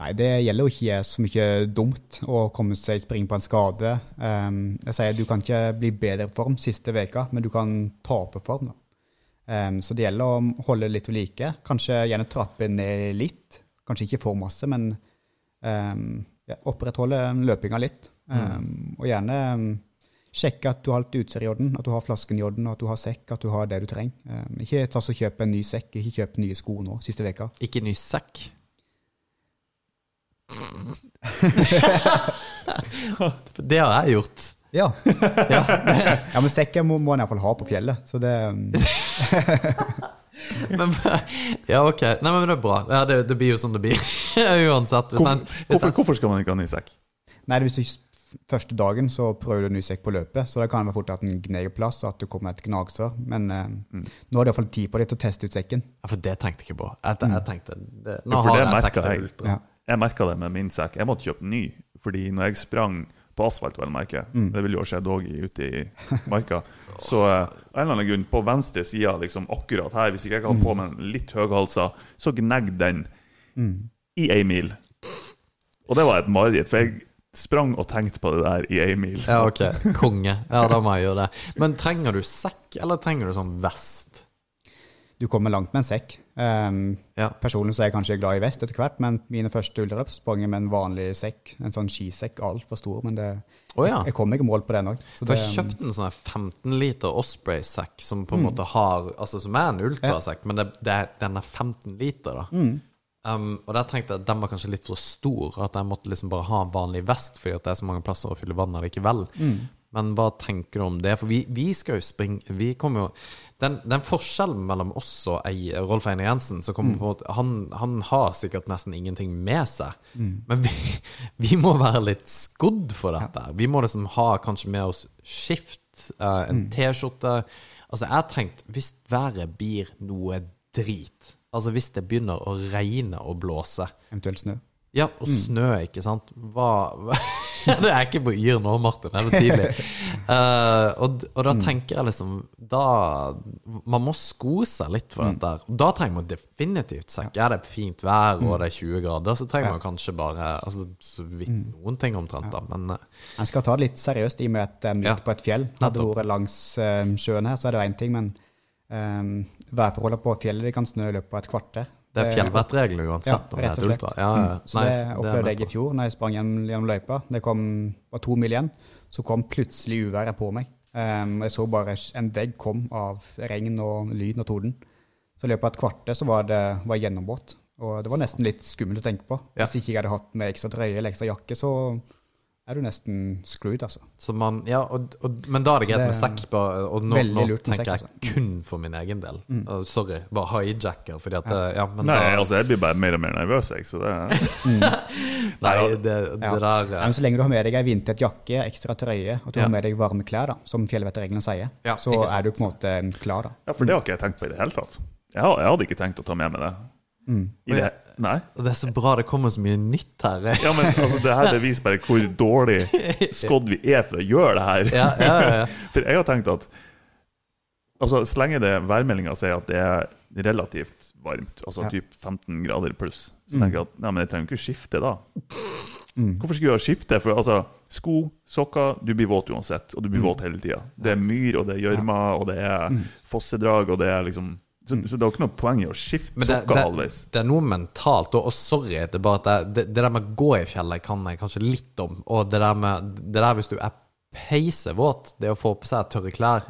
Nei, det gjelder jo ikke så mye dumt å komme seg i spring på en skade. Um, jeg sier Du kan ikke bli bedre form siste veka, men du kan tape form. da. Um, så det gjelder å holde litt ved like. Kanskje gjerne trappe ned litt. Kanskje ikke for masse, men um, ja, opprettholde løpinga litt. Um, Og gjerne sjekke at du har alt utstyret i orden, at du har flasken i orden, at du har sekk, at du har det du trenger. Ikke ta så kjøp en ny sekk, ikke kjøp nye sko nå siste veka. Ikke ny sekk? det har jeg gjort. Ja. Ja. Ja, men sekken må, må en iallfall ha på fjellet. Så det Men, ja, ok. Nei, men det er bra. Ja, det, det blir jo som det blir. Uansett. Hvis den, hvis Hvorfor, den, hvorfor skal man ikke ha ny sekk? Nei, hvis du ikke- første dagen så prøver du ny sekk på løpet, så det kan være fort at den gneger plass, og at det kommer et gnagsår. Men eh, Mm. nå er det iallfall tid på deg til å teste ut sekken. ja, for det tenkte jeg ikke på. Jeg, jeg tenkte det, Nå ja, har jeg sekk til jeg. ultra. Jeg merka det med min sekk. Jeg måtte kjøpe ny. Fordi når jeg sprang på asfalt, vel merke, Mm. det ville jo skjedd òg ute i marka, så eh, en eller annen grunn, på venstre side, liksom akkurat her, hvis ikke jeg hadde på meg en litt høyhalsa, så gnegg den Mm. i ei mil. Og det var et mareritt, for jeg sprang og tenkte på det der i ei mil. Ja, ok. Konge. Ja, da må jeg gjøre det. Men trenger du sekk, eller trenger du sånn vest? Du kommer langt med en sekk. Um, Ja. personlig så er jeg kanskje glad i vest etter hvert, men mine første ultraløp sprang jeg med en vanlig sekk. En sånn skisekk, altfor stor, men det, oh, ja. jeg kom ikke målt mål på den òg. For jeg kjøpte en sånn 15 liter Osprey-sekk som på en Mm. måte har Altså som er en ultrasekk, men det, det, den er 15 liter, da. Mm. Um, og der tenkte jeg at den var kanskje litt for stor, at jeg måtte liksom bare ha en vanlig vest fordi at det er så mange plasser å fylle vann allikevel. Mm. Men hva tenker du om det? For vi, vi skal jo springe Vi kommer jo Den, den forskjellen mellom oss og ei, Rolf Einar Jensen som kommer på at han, han har sikkert nesten ingenting med seg. Men vi, vi må være litt skodd for dette. Vi må liksom ha kanskje med oss skift, uh, en T-skjorte. Altså, jeg har tenkt Hvis været blir noe drit, altså hvis det begynner å regne og blåse Eventuelt snø. Ja, og snø, ikke sant? Hva, Det er ikke på Yr nå, Martin. Det er tidlig. Uh, og, og da tenker jeg liksom Da Man må sko seg litt for dette. Og Da trenger man definitivt sekk. Er det fint vær og det er 20 grader, så trenger man kanskje bare altså, så vidt noen ting omtrent, da. Men uh, En skal ta det litt seriøst i og med at er midt Ja, på et fjell. Hadde det nettopp. vært langs uh, sjøen her, så er det én ting, men um, værforholdene på fjellet det kan snø i løpet av et kvarter. Det er fjellvettreglene uansett Ja, rett et og slett. Ja, Mm. Så Nei, det opplevde jeg i fjor når jeg sprang gjennom, gjennom løypa. Det kom, var to mil igjen, så kom plutselig uværet på meg. Um, jeg så bare en vegg kom av regn og lyn og torden. Så i løpet av et kvarter så var det var jeg. Og det var nesten litt skummelt å tenke på. Hvis ikke jeg hadde hatt med ekstra trøye eller ekstra jakke, så er du nesten screwed, altså. Så man, ja, og, og, men da er det greit med sekk. Bare, og nå, nå tenker sekk, altså. jeg kun for min egen del. Uh, sorry, bare hijacker. Fordi at ja. ja, men Nei, da, altså jeg blir bare mer og mer nervøs, jeg, så det nei, det, det Ja. der eh, men så lenge du har med deg ei vindtett jakke, ekstra trøye, og du Ja. har med deg varme klær, da, som fjellvettreglene sier, Ja, så er du på en måte klar, da. Ja, for det har ikke jeg tenkt på i det hele tatt. Jeg, har- jeg hadde ikke tenkt å ta med meg det. I det. Nei. Det er så bra det kommer så mye nytt her. Ja, men altså, det her beviser viser bare hvor dårlig skodd vi er for å gjøre det her. Ja, ja, ja, ja. For jeg har tenkt at Altså, Så lenge det værmeldinga sier at det er relativt varmt, altså Ja. typ 15 grader pluss, så tenker jeg at nei, men jeg trenger ikke skifte da. Hvorfor skulle jeg skifte? For altså, sko, sokker, du blir våt uansett, og du blir våt hele tida. Det er myr, og det er gjørme, og det er fossedrag, og det er liksom så, så det jo ikke noe poeng i å skifte sokker halvveis. det er noe mentalt, og, og sorry, det er bare at det, det, det der med å gå i fjellet kan jeg kanskje litt om. Og det der med det der hvis du er peisevåt, det å få på seg tørre klær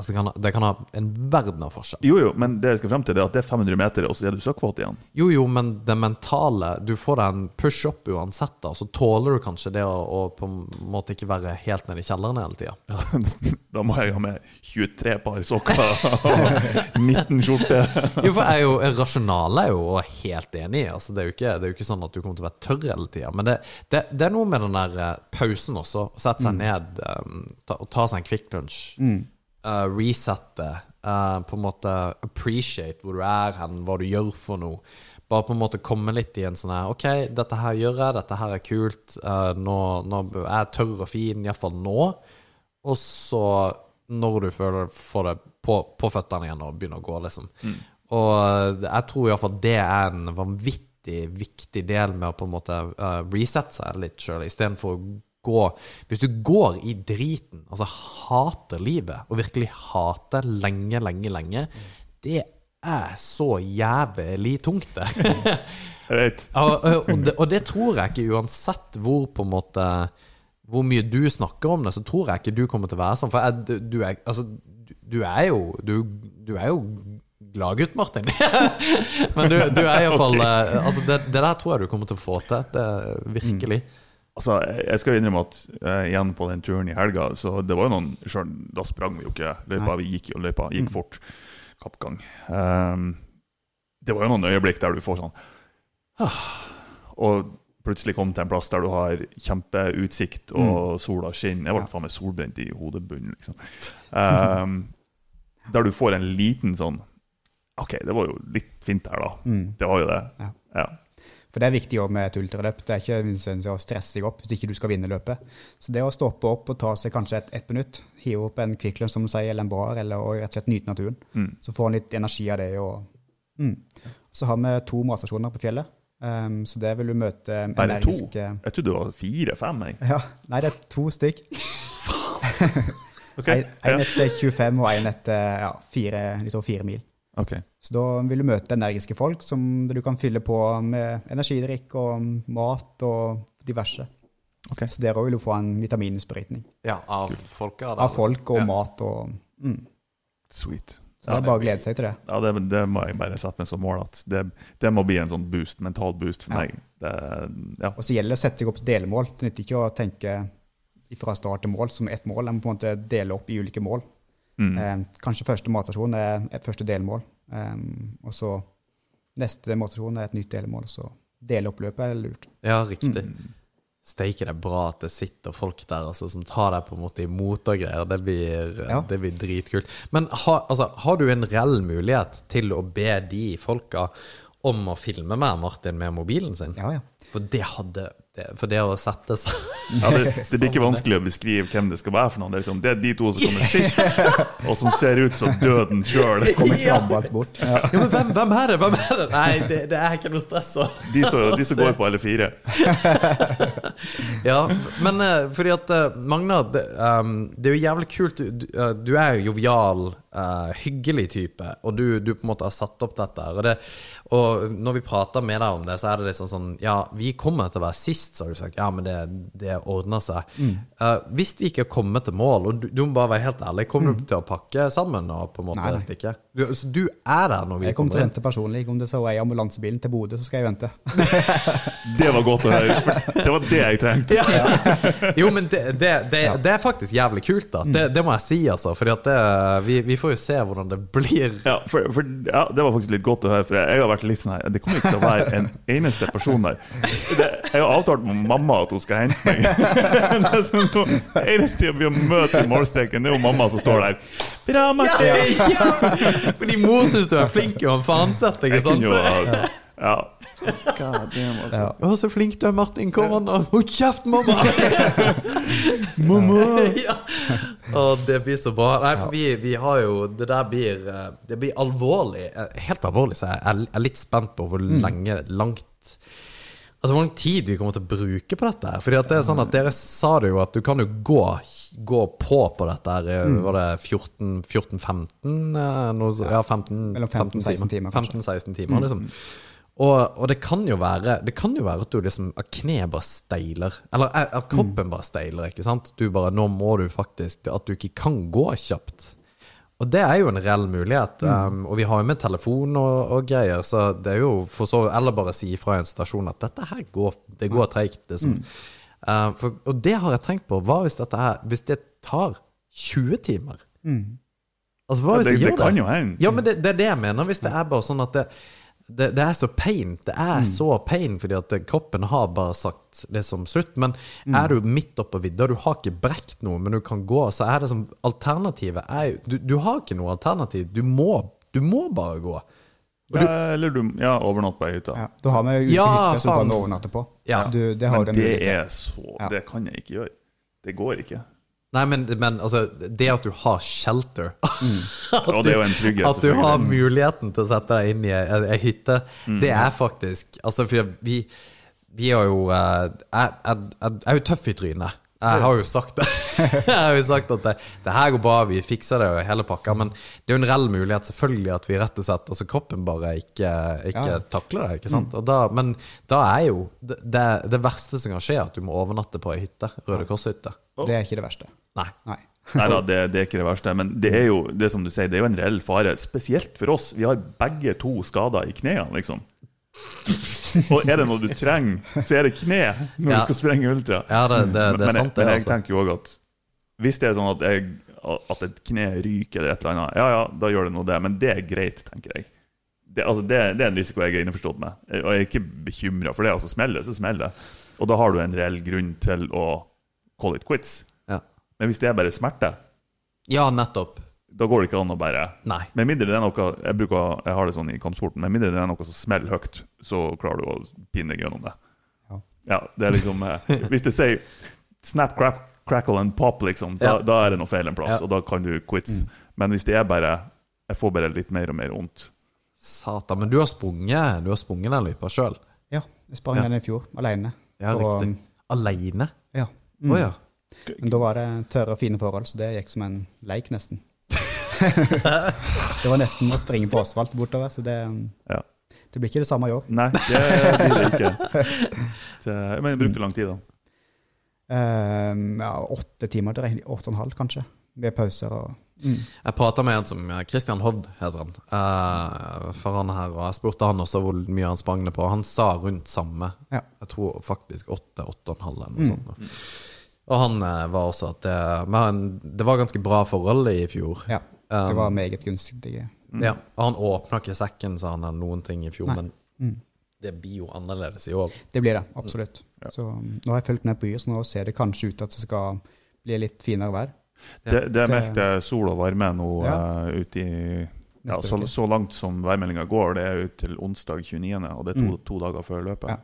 Altså, det kan, ha- det kan ha en verden av forskjell. Jo, jo, men det jeg skal frem til, er at det er 500 meter, og så er du søkkvåt igjen. Jo, jo, men det mentale Du får deg en push-up uansett, da, så tåler du kanskje det å, å på en måte ikke være helt nede i kjelleren hele tida. Da må jeg ha med 23 par sokker og 19 skjorter. Jo, for jeg er jo rasjonale er jo helt enig. i. Altså, det, er ikke, det er jo ikke sånn at du kommer til å være tørr hele tida. Men det, det, det er noe med den der eh, pausen også. Å sette seg ned um, ta, og ta seg en Kvikk Lunsj. Eh, resette. Uh, på en måte appreciate hvor du er hen, hva du gjør for noe. Bare på en måte komme litt i en sånn her OK, dette her gjør jeg, dette her er kult. Uh, nå, nå er jeg tørr og fin, iallfall nå. Og så, når du føler får det på, på føttene igjen og begynner å gå, liksom. Og eh, jeg tror iallfall det er en vanvittig viktig del med å på en måte uh, resette seg litt sjøl, istedenfor å gå Hvis du går i driten, altså hater livet, og virkelig hater lenge, lenge, lenge, det er så jævlig tungt, det. Og, og, det, og det tror jeg ikke, uansett hvor på en måte Hvor mye du snakker om det, så tror jeg ikke du kommer til å være sånn. For jeg, du, er, altså, du, er jo Du, du er jo gladgutt, Martin. Men du, du er iallfall Ok. okay. altså, det, det der tror jeg du kommer til å få til. Det, virkelig. Altså, jeg skal innrømme at uh, igjen på den turen i helga, så det var jo noen sjøl Da sprang vi jo ikke løypa, vi gikk jo løypa, gikk fort. Kappgang. Um, det var jo noen øyeblikk der du får sånn ah, Og plutselig kom til en plass der du har kjempeutsikt, og sola skinner. Jeg ble faen meg solbrent i hodebunnen, liksom. Um, der du får en liten sånn OK, det var jo litt fint her, da. Mm. Det var jo det. Ja. For det er viktig også med et ultraløp. Det er ikke nødvendigvis å stresse seg opp hvis ikke du skal vinne løpet. Så det å stoppe opp og ta seg kanskje et, minutt, hive opp en Kvikk som du sier, eller en bar, eller og rett og slett nyte naturen, Mm. så får en litt energi av det. Og, mm. Så har vi to matstasjoner på fjellet, um, så det vil du møte Bare to? Jeg trodde det var fire-fem. Ja, Nei, det er to stykk. Ok, En en etter 25 og en etter ja, fire, litt over fire mil. Ok. Så da vil du møte energiske folk som du kan fylle på med energidrikk og mat og diverse. Okay. Så der òg vil du få en vitamininnsprøytning Ja, av av folk og Ja. mat og mm. Sweet. Så det er bare å glede seg til det. Ja, det, det må jeg bare sette meg som mål. At det, det må bli en sånn boost, mental boost for Ja. meg. Det, ja. Og så gjelder det å sette seg opp delmål. Det nytter ikke å tenke fra start til mål som ett mål. En må på en måte dele opp i ulike mål. Mm. Eh, kanskje første matstasjon er et første delmål, eh, og så neste matstasjon er et nytt delmål. Så dele opp løpet er lurt. Ja, riktig. Mm. Steike, det er bra at det sitter folk der altså, som tar deg på en måte imot og greier. Det blir, Ja. det blir dritkult. Men ha, altså, har du en reell mulighet til å be de folka om å filme mer, Martin, med mobilen sin? Ja, ja. For det hadde det, For det å sette seg Ja, det, det blir ikke vanskelig å beskrive hvem det skal være for noen. Det er, liksom, det er de to som kommer sist, og som ser ut som døden sjøl. Kommer. Ja. Ja, men hvem, hvem er det? Hvem er det? Nei, det, det er ikke noe stress. å- De, som- de som går på alle fire. Ja, men eh, fordi at eh, Magna, det, um, det er jo jævlig kult. Du, du, eh, er jo jovial, Uh, hyggelig type, og du, du på en måte har satt opp dette. Og, det, og når vi prater med deg om det, så er det liksom sånn Ja, vi kommer til å være sist så har du sagt ja, men det, det ordner seg. Eh, hvis vi ikke kommer til mål, og du, du må bare være helt ærlig, kommer du til å pakke sammen og på en måte Nei, nei. stikke? Du, så du er der når vi Jeg kommer til å vente personlig. Om det så er i ambulansebilen til Bodø, så skal jeg vente. Det var godt å høre, for det var det jeg trengte. Jo, men det, det, det, det er faktisk jævlig kult, da. Det, det må jeg si, altså. At vi, vi får jo se hvordan det blir. Ja, for, for, ja, Det var faktisk litt godt å høre, for jeg har vært litt sånn her Det kommer ikke til å være en eneste person der. Det, jeg har avtalt med mamma at hun skal hente meg. Det er sånn, så, det eneste vi møter i målstreken, det er jo mamma som står der. Bra, Ja, Martin! ja. Fordi mor syns du er flink og faensett, ikke Jeg sant? jo ja. Ja. God damn, altså. Ja. Å, så flink du er, Martin. Kom an, og Hold kjeft, mamma! Mamma! ja. Å, det blir så bra. Nei, for vi, vi har jo Det der blir eh, Det blir alvorlig. Eh, Helt alvorlig, så jeg er- er litt spent på hvor lenge langt Altså hvor lang tid vi kommer til å bruke på dette. Fordi at det er sånn at Dere sa det jo at du kan jo gå, gå på på dette. her eh, Var det 14-15? Ja, 15, Mellom 15-16 timer, 15-16 timer, liksom. Og, og det kan jo være Det kan jo være at du liksom At kneet bare steiler. Eller at at kroppen bare steiler, ikke sant? Du bare Nå må du faktisk At du ikke kan gå kjapt. Og det er jo en reell mulighet. Um, og vi har jo med telefon og, og greier, så det er jo for så Eller bare si fra en stasjon at dette her går Det går treigt. Liksom. Uh, for, og det har jeg tenkt på. Hva hvis dette her Hvis det tar 20 timer? Altså, hva hvis det, det, det gjør kan det? jo hende. Ja, men det, det er det jeg mener. Hvis det er bare sånn at det, det, det er så pain. Det er så pain fordi at kroppen har bare sagt det som slutt. Men er du midt oppå vidda, du har ikke brekt noe, men du kan gå, så er det som Alternativet er jo du, du har ikke noe alternativ. Du må, du må bare gå. Ja, eller du Ja, overnatt på ei hytte. Ja, da har vi jo Ja, hytte som du kan overnatte på. Ja. Så du, det har Men det er så Ja. Det kan jeg ikke gjøre. Det går ikke. Nei, men, men altså, det at du har shelter at, Og det er jo en trygghet, at du har muligheten til å sette deg inn i ei hytte, hytte, det er faktisk Altså, for vi, vi har jo eh, Jeg, jeg, er jo tøff i trynet. Jeg har jo sagt det. Jeg har jo sagt at det, det her går bra, vi fikser det og hele pakka. Men det er jo en reell mulighet, selvfølgelig, at vi rett og slett Altså kroppen bare ikke, ikke Ja. takler det. ikke sant? Og da, men da er jo det, det, det verste som kan skje, at du må overnatte på ei hytte. Røde Kors-hytte. Det er ikke det verste. Nei. Nei. Nei da, det, det er ikke det verste. Men det er jo det som du sier, det er jo en reell fare. Spesielt for oss. Vi har begge to skader i knærne, liksom. Og er det noe du trenger, så er det kne når Ja. du skal sprenge ultra. Ja, det, det, det men, er sant, det. men jeg altså. tenker jo òg at hvis det er sånn at, jeg, at et kne ryker eller et eller annet, ja ja, da gjør det noe det. Men det er greit, tenker jeg. Det, altså, det, det er en risiko jeg er innforstått med. Og jeg er ikke bekymra for det. Altså, smeller det, så smeller det. Og da har du en reell grunn til å call it quits. Men hvis det er bare smerte, ja, nettopp. da går det ikke an å bare Nei. Med mindre det er noe Jeg, bruker, jeg har det sånn i kampsporten. Med mindre det er noe som smeller høyt, så klarer du å pinne deg gjennom det. Ja. Ja, det er liksom eh, Hvis det sier snap, crap, crackle and pop, liksom, da, Ja. da er det noe feil en plass, Ja. og da kan du quits. Men hvis det er bare Jeg får bare litt mer og mer vondt. Satan. Men du har sprunget Du har sprunget den løypa sjøl? Ja, jeg sprang Ja. den i fjor, alene. Ja, Og, riktig. Aleine? Ja. Å Mm. ja. Men da var det tørre og fine forhold, så det gikk som en leik, nesten. det var nesten å springe på asfalt bortover, så det, Ja. det blir ikke det samme i år. Nei, det blir det ikke. Så, men det brukte lang tid, da. Um, ja, åtte timer til regning, åtte og en halv kanskje, med pauser og mm. Jeg prata med en som Christian Hodd heter han. Eh, for han her, og jeg spurte han også hvor mye han sprang det på. Han sa rundt samme. Ja. Jeg tror faktisk åtte, åtte og en halv eller noe sånt. Og han eh, var også at det, men det var ganske bra forhold i fjor. Ja, det Um, var meget gunstige. Ja, og han åpna ikke sekken, sa han, eller noen ting i fjor. Nei. Men Mm. det blir jo annerledes i år. Det blir det, absolutt. Så um, nå har jeg fulgt med på Yr, så nå ser det kanskje ut til at det skal bli litt finere vær. Det, det Det- meldte eh, sol og varme nå Ja. uh, ute i ja, så, så langt som værmeldinga går, det er ut til onsdag 29., og det er to, Mm. to dager før løpet. Ja.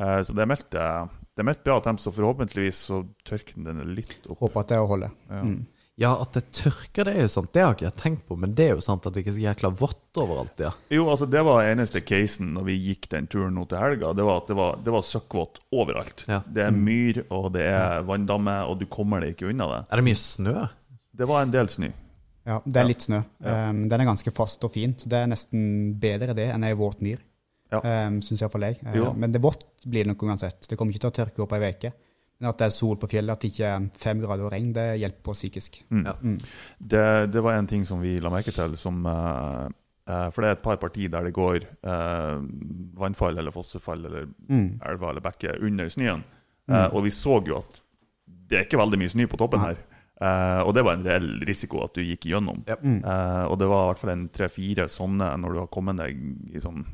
Uh, så det er meldt, eh, det er meldt bra temp, så forhåpentligvis så tørker den litt opp. Håper at det holder. Ja. Mm. Ja, at det tørker, det er jo sant. Det har ikke jeg tenkt på, men det er jo sant at det ikke er så jækla vått overalt. Ja. Jo, altså Det var eneste casen når vi gikk den turen nå til helga. Det var at det var, det var søkkvått overalt. Ja. Det er myr, og det er vanndammer, og du kommer deg ikke unna det. Er det mye snø? Det var en del snø. Ja, det er Ja. litt snø. Ja. Um, den er ganske fast og fin, så det er nesten bedre det enn ei våt myr. Ja. Um, Syns iallfall jeg. Jo. men det vått blir det nok uansett. Det kommer ikke til å tørke opp ei uke. Men at det er sol på fjellet, at det ikke er fem grader og regn, det hjelper på psykisk. Mm. Ja. Det, det var en ting som vi la merke til, som uh, eh, For det er et par partier der det går eh, vannfall eller fossefall eller Mm. elver eller bekker under snøen. Eh, og vi så jo at det er ikke veldig mye snø på toppen Nei. her. Eh, og det var en reell risiko at du gikk gjennom. Ja. Mm. Eh, og det var i hvert fall en tre-fire sånne når du har kommet deg i sånn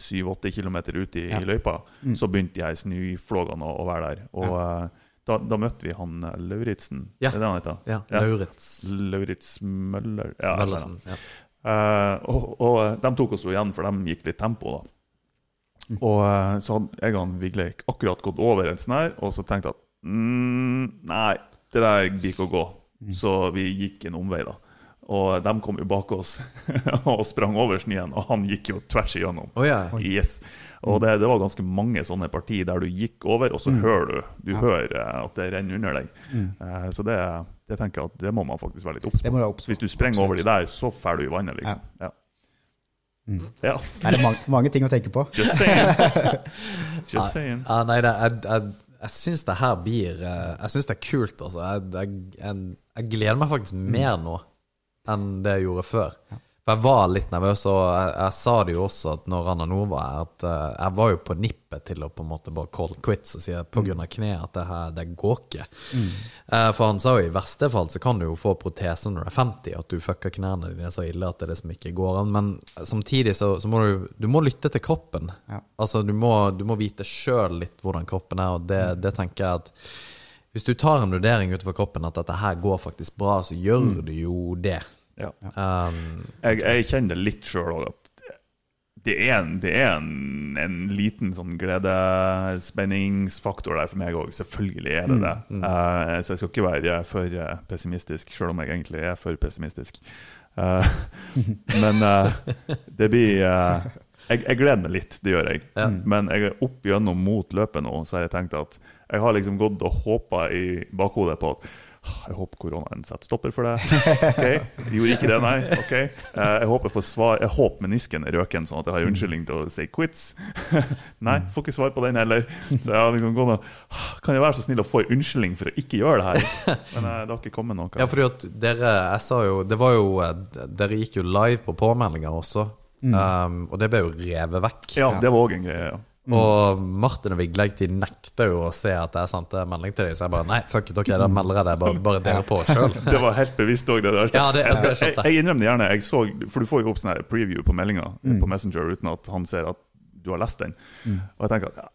syv-åtte kilometer ut i, Ja. i løypa. Mm. Så begynte de snøflågene å, å være der. Og eh, da, da møtte vi han eh, Lauritzen. Ja. Er det han heter? Ja, Ja. Lauritz Lauritz Møller ja. Møllersen. Ja. Eh, og, og de tok oss jo igjen, for de gikk litt tempo, da. Mm. Og så hadde jeg og Vigleik akkurat gått over en sånn her, og så tenkte jeg at mm, nei, det der blir ikke å gå. Mm. Så vi gikk en omvei, da. Og de kom jo bak oss og sprang over snøen, og han gikk jo tvers igjennom. Oh, yeah. Yes. Og det, det var ganske mange sånne partier der du gikk over, og så Mm. hører du Du Ja. hører eh, at det renner under deg. Mm. Eh, Så det, det tenker jeg at det må man faktisk være litt obs på. Hvis du sprenger over de der, så fer du i vannet, liksom. Ja. Mm. ja. Er det er mange, mange ting å tenke på. Just saying. Just saying. Ja, nei, det, jeg, jeg, syns det her blir eh, Jeg syns det er kult, altså. Jeg, jeg, jeg, jeg gleder meg faktisk mer nå enn det jeg gjorde før. For jeg var litt nervøs, og jeg, jeg sa det jo også at når Anna Nord var her, at uh, jeg var jo på nippet til å på en måte bare call quits og si at grunn av kneet at det her, det går ikke. Eh, for han sa jo i verste fall så kan du jo få protese når du er 50, at du fucker knærne dine så ille at det er det som ikke går an. Men samtidig så, så må du, du må lytte til kroppen. Ja. Altså du må, du må vite sjøl litt hvordan kroppen er, og det, det tenker jeg at hvis du tar en vurdering utenfor kroppen at dette her går faktisk bra, så gjør du jo det. Ja. Um, Jeg, jeg kjenner det litt sjøl òg, at det er, en, det er en, en liten sånn gledesspenningsfaktor der for meg òg. Selvfølgelig er det det. Eh, så jeg skal ikke være for eh, pessimistisk, sjøl om jeg egentlig er for pessimistisk. Uh, men uh, det blir jeg, jeg gleder meg litt, det gjør jeg. Ja. Men jeg er opp gjennom mot løpet nå, så har jeg tenkt at jeg har liksom gått og håpa i bakhodet på at «Ah, jeg håper koronaen setter stopper for det. Ok, Gjorde ikke det, nei. Ok. Eh, Jeg håper, for svar, jeg håper menisken er røken, sånn at jeg har unnskyldning til å si quits. nei, får ikke svar på den heller. Så jeg har liksom gått og «Ah, Kan jeg være så snill å få en unnskyldning for å ikke gjøre det her? Men eh, det har ikke kommet noe. ja, fordi at dere Jeg sa jo Det var jo eh, Dere gikk jo live på påmeldinger også. Um, og det ble jo revet vekk. Ja, det var òg en greie. ja. Og Martin og Vigleik de nekter jo å se at jeg sendte melding til dem, så jeg bare Nei, fuck it, ok, da melder jeg det. Bare, bare dere på sjøl. Det var helt bevisst òg, det der. Ja, det- jeg, jeg jeg, jeg innrømmer det gjerne. Jeg så, for du får jo opp sånn preview på meldinga på Messenger uten at han ser at du har lest den. Og jeg tenker at ja,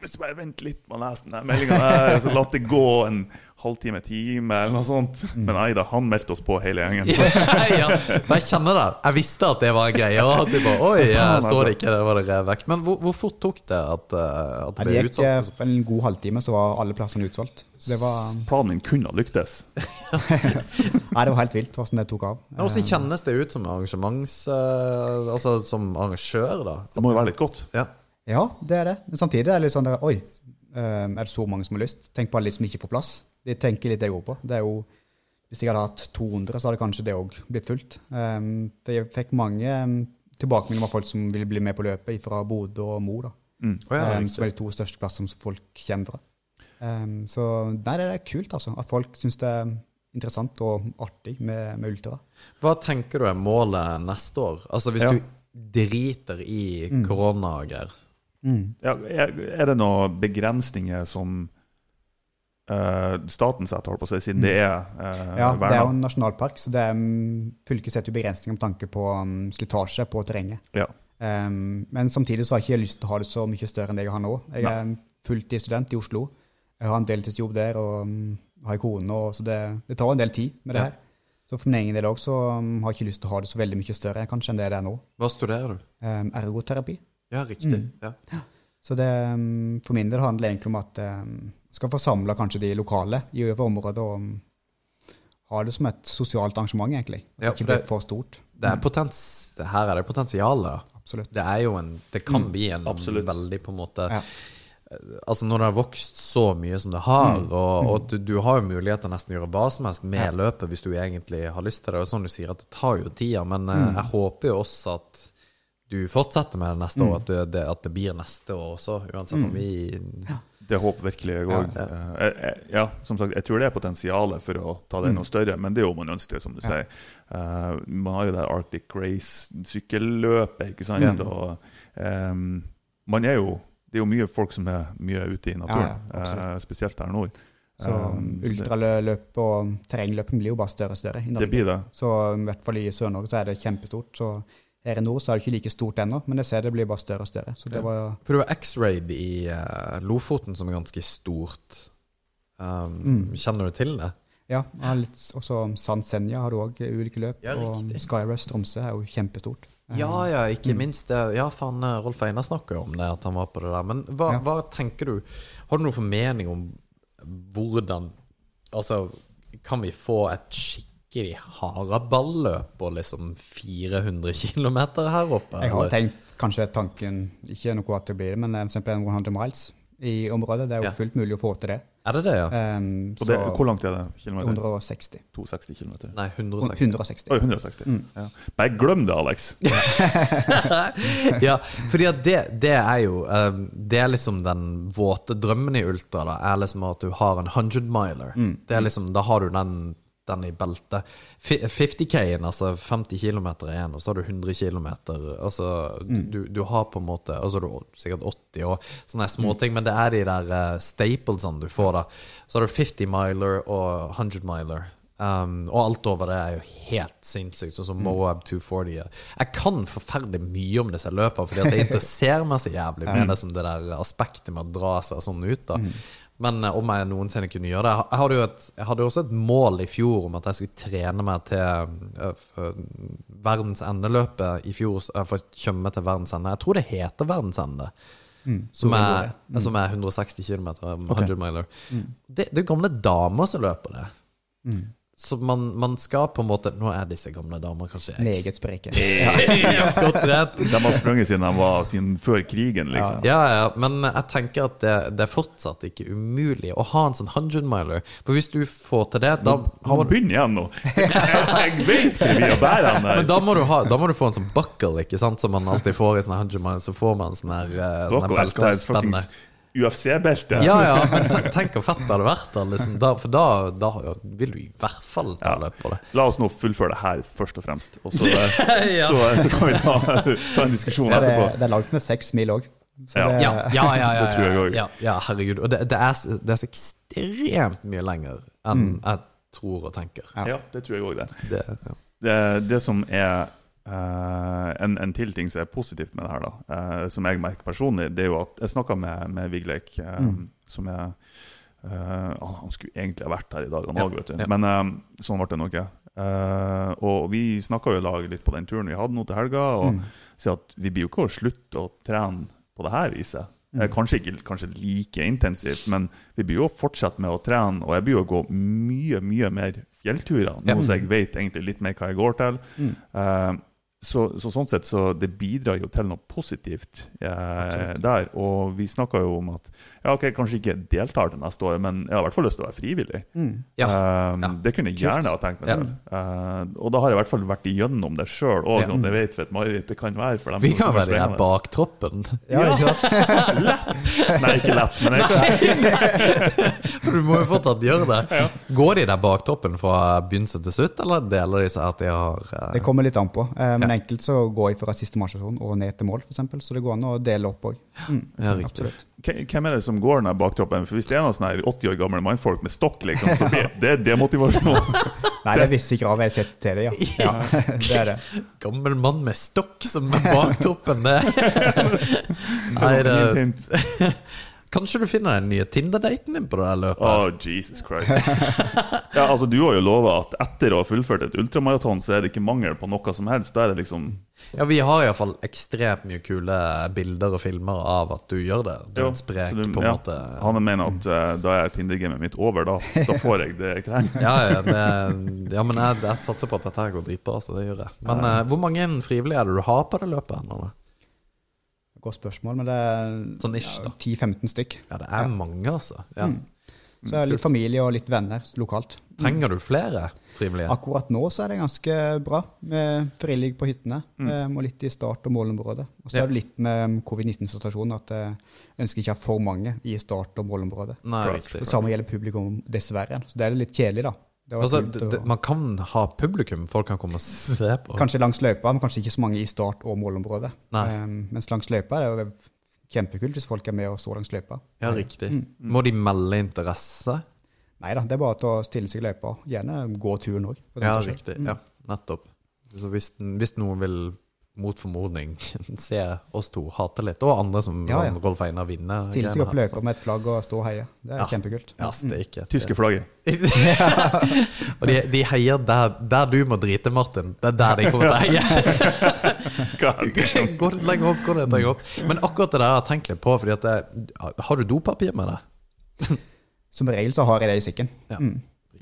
hvis jeg bare venter litt med å lese den meldinga der, så la det gå en halvtime, time, eller noe sånt. Men nei da, han meldte oss på hele gjengen. Så. ja, men jeg kjenner det. Jeg visste at det var en greie. Og at du bare, Oi, jeg så altså. det ikke, det var det vekk. Men hvor, hvor fort tok det at, eh, at det det ble gikk utsolgt? eh, for en god halvtime, så var alle plassene utsolgt. Så det var, Planen min kunne ha lyktes. nei, det var helt vilt hvordan det tok av. Hvordan kjennes det ut som arrangements... eh, altså som arrangør, da? Det må jo være litt godt. Ja. Ja, det er det. Men samtidig er det litt sånn der, Oi, eh, er det så mange som har lyst? Tenk på alle de som ikke får plass. De tenker litt det jeg går på. Det er jo, Hvis jeg hadde hatt 200, så hadde kanskje det òg blitt fullt. Um, for jeg fikk mange um, tilbakemeldinger fra folk som ville bli med på løpet fra Bodø og Mo. da. Mm. Oh, ja, um, som er de to største plassene som folk kommer fra. Um, så nei, det er kult, altså. At folk syns det er interessant og artig med, med ultra. Hva tenker du er målet neste år? Altså Hvis Ja. du driter i koronagreier. Ja, er, er det noen begrensninger som staten setter, holdt på å si, siden det er uh, Ja, det er jo en nasjonalpark, så det er, um, fylket setter jo begrensninger med tanke på um, slitasje på terrenget. Ja. Um, men samtidig så har jeg ikke lyst til å ha det så mye større enn det jeg har nå. Jeg er en fulltidsstudent i Oslo. Jeg har en deltidsjobb der og um, har en kone, og, så det, det tar en del tid med det Ja. her. Så for min egen del også um, har jeg ikke lyst til å ha det så veldig mye større kanskje enn det det er nå. Hva studerer du? Um, ergoterapi. Ja, riktig. Ja. Så det, um, for min del handler det egentlig om at um, jeg skal få samla kanskje de lokale i området og um, ha det som et sosialt arrangement, egentlig. At Ja, det ikke blir for stort. Det er potens, her er det potensial. da. Absolutt. Det er jo en Det kan bli en Absolutt. veldig på en måte Ja. Altså Når det har vokst så mye som det har, og, og du, du har jo mulighet til å nesten gjøre hva som helst med løpet hvis du egentlig har lyst til det. Og sånn du sier at det tar jo tida, men mm. jeg håper jo også at du fortsetter med det neste år, at det, at det blir neste år også, uansett om vi Det håper virkelig jeg òg. Ja, ja, som sagt, jeg tror det er potensialet for å ta det noe større, men det er jo man ønsker, som du sier. Uh, man har jo det Arctic Race-sykkelløpet, ikke sant. Og um, man er jo Det er jo mye folk som er mye ute i naturen, Ja, ja, eh, spesielt her nord. Så det- ultraløp og terrengløping blir jo bare større og større i Det blir det. Så i hvert fall i Sør-Norge så er det kjempestort. Så her i nord så er det ikke like stort ennå, men jeg ser det blir bare større og større. Så det var For du har X-Raid i uh, Lofoten, som er ganske stort. Um, Mm. Kjenner du til det? Ja, Og så San Senja har du òg ulike løp. Ja, og. Skyrush Tromsø er jo kjempestort. Ja, ja, ikke minst det. Ja, faen, eh, Rolf Einar snakker jo om det, at han var på det der. Men hva, Ja. hva tenker du? Har du noen formening om hvordan Altså, kan vi få et skikkelig haraballøp på liksom 400 km her oppe? Jeg har tenkt kanskje tanken Ikke noe at det blir det, men eksempel en 100 miles i området. Det er jo Ja. fullt mulig å få til det. Er det det, ja? Um, Og det, hvor langt er det? Kilometer? 160. 260 km? Nei, 160. 160. Oi, 160. Mm. Ja. Bare glem det, Alex. ja, fordi at det, det er jo eh, Det er liksom den våte drømmen i ultra, da. Er liksom at du har en 100 miler. Det er liksom, Da har du den, den i beltet. 50K-en, altså 50 km igjen, og så har du 100 km. Altså, du, du har på en måte Og så har du sikkert 80 og sånne småting, men det er de der uh, staplesene du får, da. Så har du 50 miler og 100 miler. Um, og alt over det er jo helt sinnssykt, sånn som Moab 240. er. Jeg kan forferdelig mye om disse løpene, fordi at jeg interesserer meg så jævlig med det som det der aspektet med å dra seg sånn ut. da Men eh, om jeg noensinne kunne gjøre det Jeg hadde jo et, hadde også et mål i fjor om at jeg skulle trene meg til uh, verdens endeløpet i fjor. for å komme til verdens ende. Jeg tror det heter verdens ende. Som er, som er 160 km, 100 miler. Det, det er gamle damer som løper det. Så man, man skal på en måte Nå er disse gamle damer kanskje Meget spreke. Ja. godt. De har sprunget siden de var siden før krigen, liksom. Ja, ja, men jeg tenker at det, det er fortsatt ikke umulig å ha en sånn 100-miler. For hvis du får til det, da Han begynner igjen nå. Jeg vet hvor mye bedre han men er. da må, du ha, da må du få en sånn buckle, ikke sant, som man alltid får i sånne 100 miler. Så får man sånn her, uh, sånn UFC-belte. Ja, ja, men tenk hvor fett det hadde vært, da, liksom. da, for da, da vil du i hvert fall ta Ja. løp på det. La oss nå fullføre det her, først og fremst. Og så, Ja. så, så kan vi ta, ta en diskusjon Ja, det, etterpå. det er langt med seks mil òg. Ja. Ja, ja, ja, ja, Det tror jeg ja, også. ja, ja herregud. Og det, det, er, det er så ekstremt mye lenger enn jeg tror og tenker. Ja. Ja, det tror jeg òg, det. Det, ja. det. Det som er eh, en, en til ting som er positivt med det her, da, uh, som jeg merker personlig, det er jo at jeg snakka med, med Vigleik, eh, som er eh, han, skulle egentlig ha vært her i dag, han Ja, òg, vet du. ja. Men sånn ble det nok ikke. Og vi snakka jo i lag litt på den turen vi hadde nå til helga, og Mm. sier at vi blir jo ikke å slutte å trene på det her viset. Mm. Kanskje ikke kanskje like intensivt, men vi blir jo å fortsette med å trene. Og jeg blir jo å gå mye mye mer fjellturer, Ja. nå som jeg vet egentlig litt mer hva jeg går til. Mm. Så, så sånn sett så det bidrar jo til noe positivt eh, der. Og vi snakka jo om at ja, ok, kanskje ikke deltar til neste år, men jeg har i hvert fall lyst til å være frivillig. Mm. Ja. Um, Ja. Det kunne jeg gjerne ha tenkt meg. Ja. Eh, og da har jeg i hvert fall vært igjennom det sjøl òg, Ja. jeg vet for et mareritt det kan være. for dem Vi som kan være de der bak baktroppen. Ja, ikke sant? Nei, ikke lett, men jeg, For du må jo fortsatt gjøre det. Går de der baktroppen fra begynnelse til slutt, eller deler de seg at de har uh... Det kommer litt an på. Eh, men enkelt så går jeg fra siste marsjasjon og ned til mål, f.eks. Så det går an å dele opp òg. Mm, Ja, absolutt. Hvem er det som går den baktroppen? For Hvis det er noen sånne 80 år gamle mannfolk med stokk, liksom, så blir det demotivasjon. Nei, det er visse krav jeg setter til det, ja. ja. Det er det. Gammel mann med stokk som er baktroppen, det Nei, det. Kanskje du finner den nye Tinder-daten din på det løpet? Oh, Jesus Christ. Ja, altså Du har jo lova at etter å ha fullført et ultramaraton, så er det ikke mangel på noe som helst. Da er det liksom Ja, vi har iallfall ekstremt mye kule bilder og filmer av at du gjør det. Du er sprek, du- på en ja. måte. Han mener at uh, da er Tinder-gamet mitt over. Da Da får jeg det jeg trenger. Ja, ja, det, ja men jeg, jeg satser på at dette her går dritbra, så det gjør jeg. Men uh, hvor mange frivillige er det du har på det løpet? nå? Godt spørsmål, men det er Sånn ja, 10-15 stykk. Ja, det er mange, altså. Ja. Så er har litt familie og litt venner lokalt. Trenger du flere frivillige? Akkurat nå så er det ganske bra med frivillige på hyttene, Mm. og litt i start- og målområdet. Og så Ja. er det litt med covid-19-situasjonen at jeg ønsker ikke å ha for mange i start- og målområdet. Nei, riktig. Det samme gjelder publikum, dessverre. Så det er litt kjedelig, da. Altså, kult det, man kan ha publikum, folk kan komme og se på. Kanskje langs løypa, men kanskje ikke så mange i start- og målområdet. Um, mens langs løypa er det jo kjempekult hvis folk er med og så langs løypa. Ja, riktig. Må de melde interesse? Nei da, det er bare å stille seg i løypa. Gjerne gå turen òg. Ja, riktig. Ja, nettopp. Så hvis, hvis noen vil mot formodning se oss to hate litt, og andre som Ja, ja. Rolf Einar vinner Stille seg opp i løypa med et flagg og stå og heie. Det er Ja. kjempekult. Ja, steike. Tyske flagget. Og de, de heier der, der du må drite, Martin. Det er der de kommer til å heie. går det litt lenger opp, går litt lenger opp. Men akkurat det der har jeg tenkt litt på, fordi at det, Har du dopapir med deg? Som regel så har jeg det i sekken. Ja. Mm.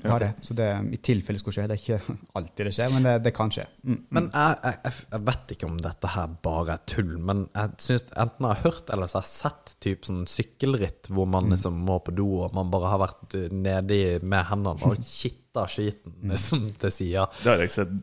Har det. Så det, i tilfelle skulle skje, det er ikke alltid det skjer, men det, det kan skje. Mm. Men jeg, jeg, jeg- vet ikke om dette her bare er tull, men jeg synes enten jeg har hørt eller så har jeg sett typ sånn sykkelritt hvor man liksom må på do, og man bare har vært eh, nedi med hendene og kitta skiten liksom til sida. Det har jeg sett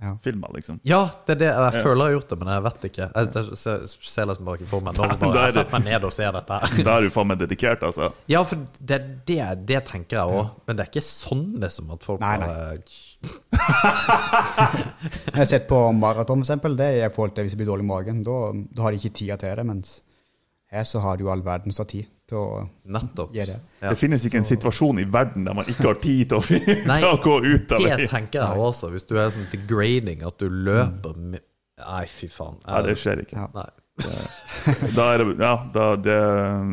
Ja. filmer, liksom. Ja, det er det. Jeg føler jeg har gjort det, men jeg vet ikke. Jeg, jeg ser, ser liksom bare ikke for meg når bare er jeg setter meg ned og ser dette. Da er du faen meg dedikert, altså. Ja, for det, det, det tenker jeg òg, men det er ikke sånn liksom at folk Nei, nei. bare Jeg har sett på maraton, for eksempel. Det er i forhold til hvis det blir dårlig i magen. Da, da har de ikke tida til det. Mens her så har du all verdens av tid til å Nettopp. gjøre det. Ja. Det finnes ikke en situasjon i verden der man ikke har tid til å, Nei, til å gå ut av Det det. tenker jeg også, hvis du er sånn degrading, at du løper med Nei, fy faen. Nei, det skjer ikke. Ja. Da er det Ja, da det,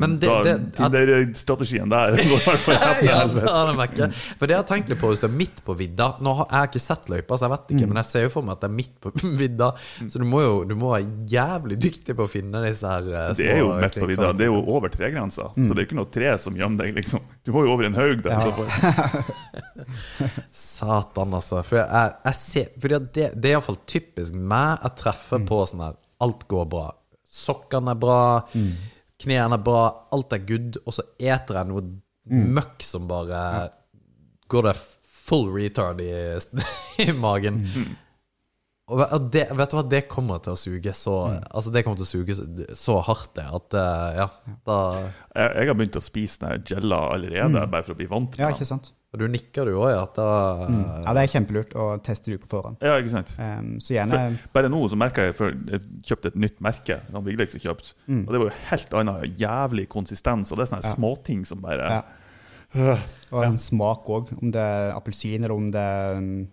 Men det- da, det- Tinder-strategien der går i hvert fall til helvete. er det jeg For har tenkt litt på hvis det er midt på vidda Nå har jeg ikke sett løypa, så jeg vet Mm. ikke, men jeg ser jo for meg at det er midt på vidda. Så du må jo du må være jævlig dyktig på å finne disse her små Det er jo midt på vidda. Det er jo over tregrensa, Mm. så det er ikke noe tre som gjemmer deg, liksom. Du må jo over en haug der. Ja. Satan, altså. For jeg, jeg ser for at det, det er iallfall typisk meg. Jeg treffer på sånn her Alt går bra. Sokkene er bra, knærne er bra, alt er good, og så eter jeg noe møkk som bare Går det full retard i, i magen. Og og det, vet du hva, det kommer til å suge så Altså det kommer til å suge så, hardt, det, at eh, ja, da Jeg, jeg har begynt å spise sånne jella allerede, bare for å bli vant Ja, med du nikker du òg, ja? Da, mm. Ja, det er kjempelurt å teste det ut på forhånd. Ja, ikke sant? Um, så gjerne For, bare nå så merka jeg før jeg kjøpte et nytt merke, Viglex har kjøpt, og det var jo helt annen jævlig konsistens, og det er sånne småting som bare Ja. Og en smak òg. Om det er appelsin eller om det er um,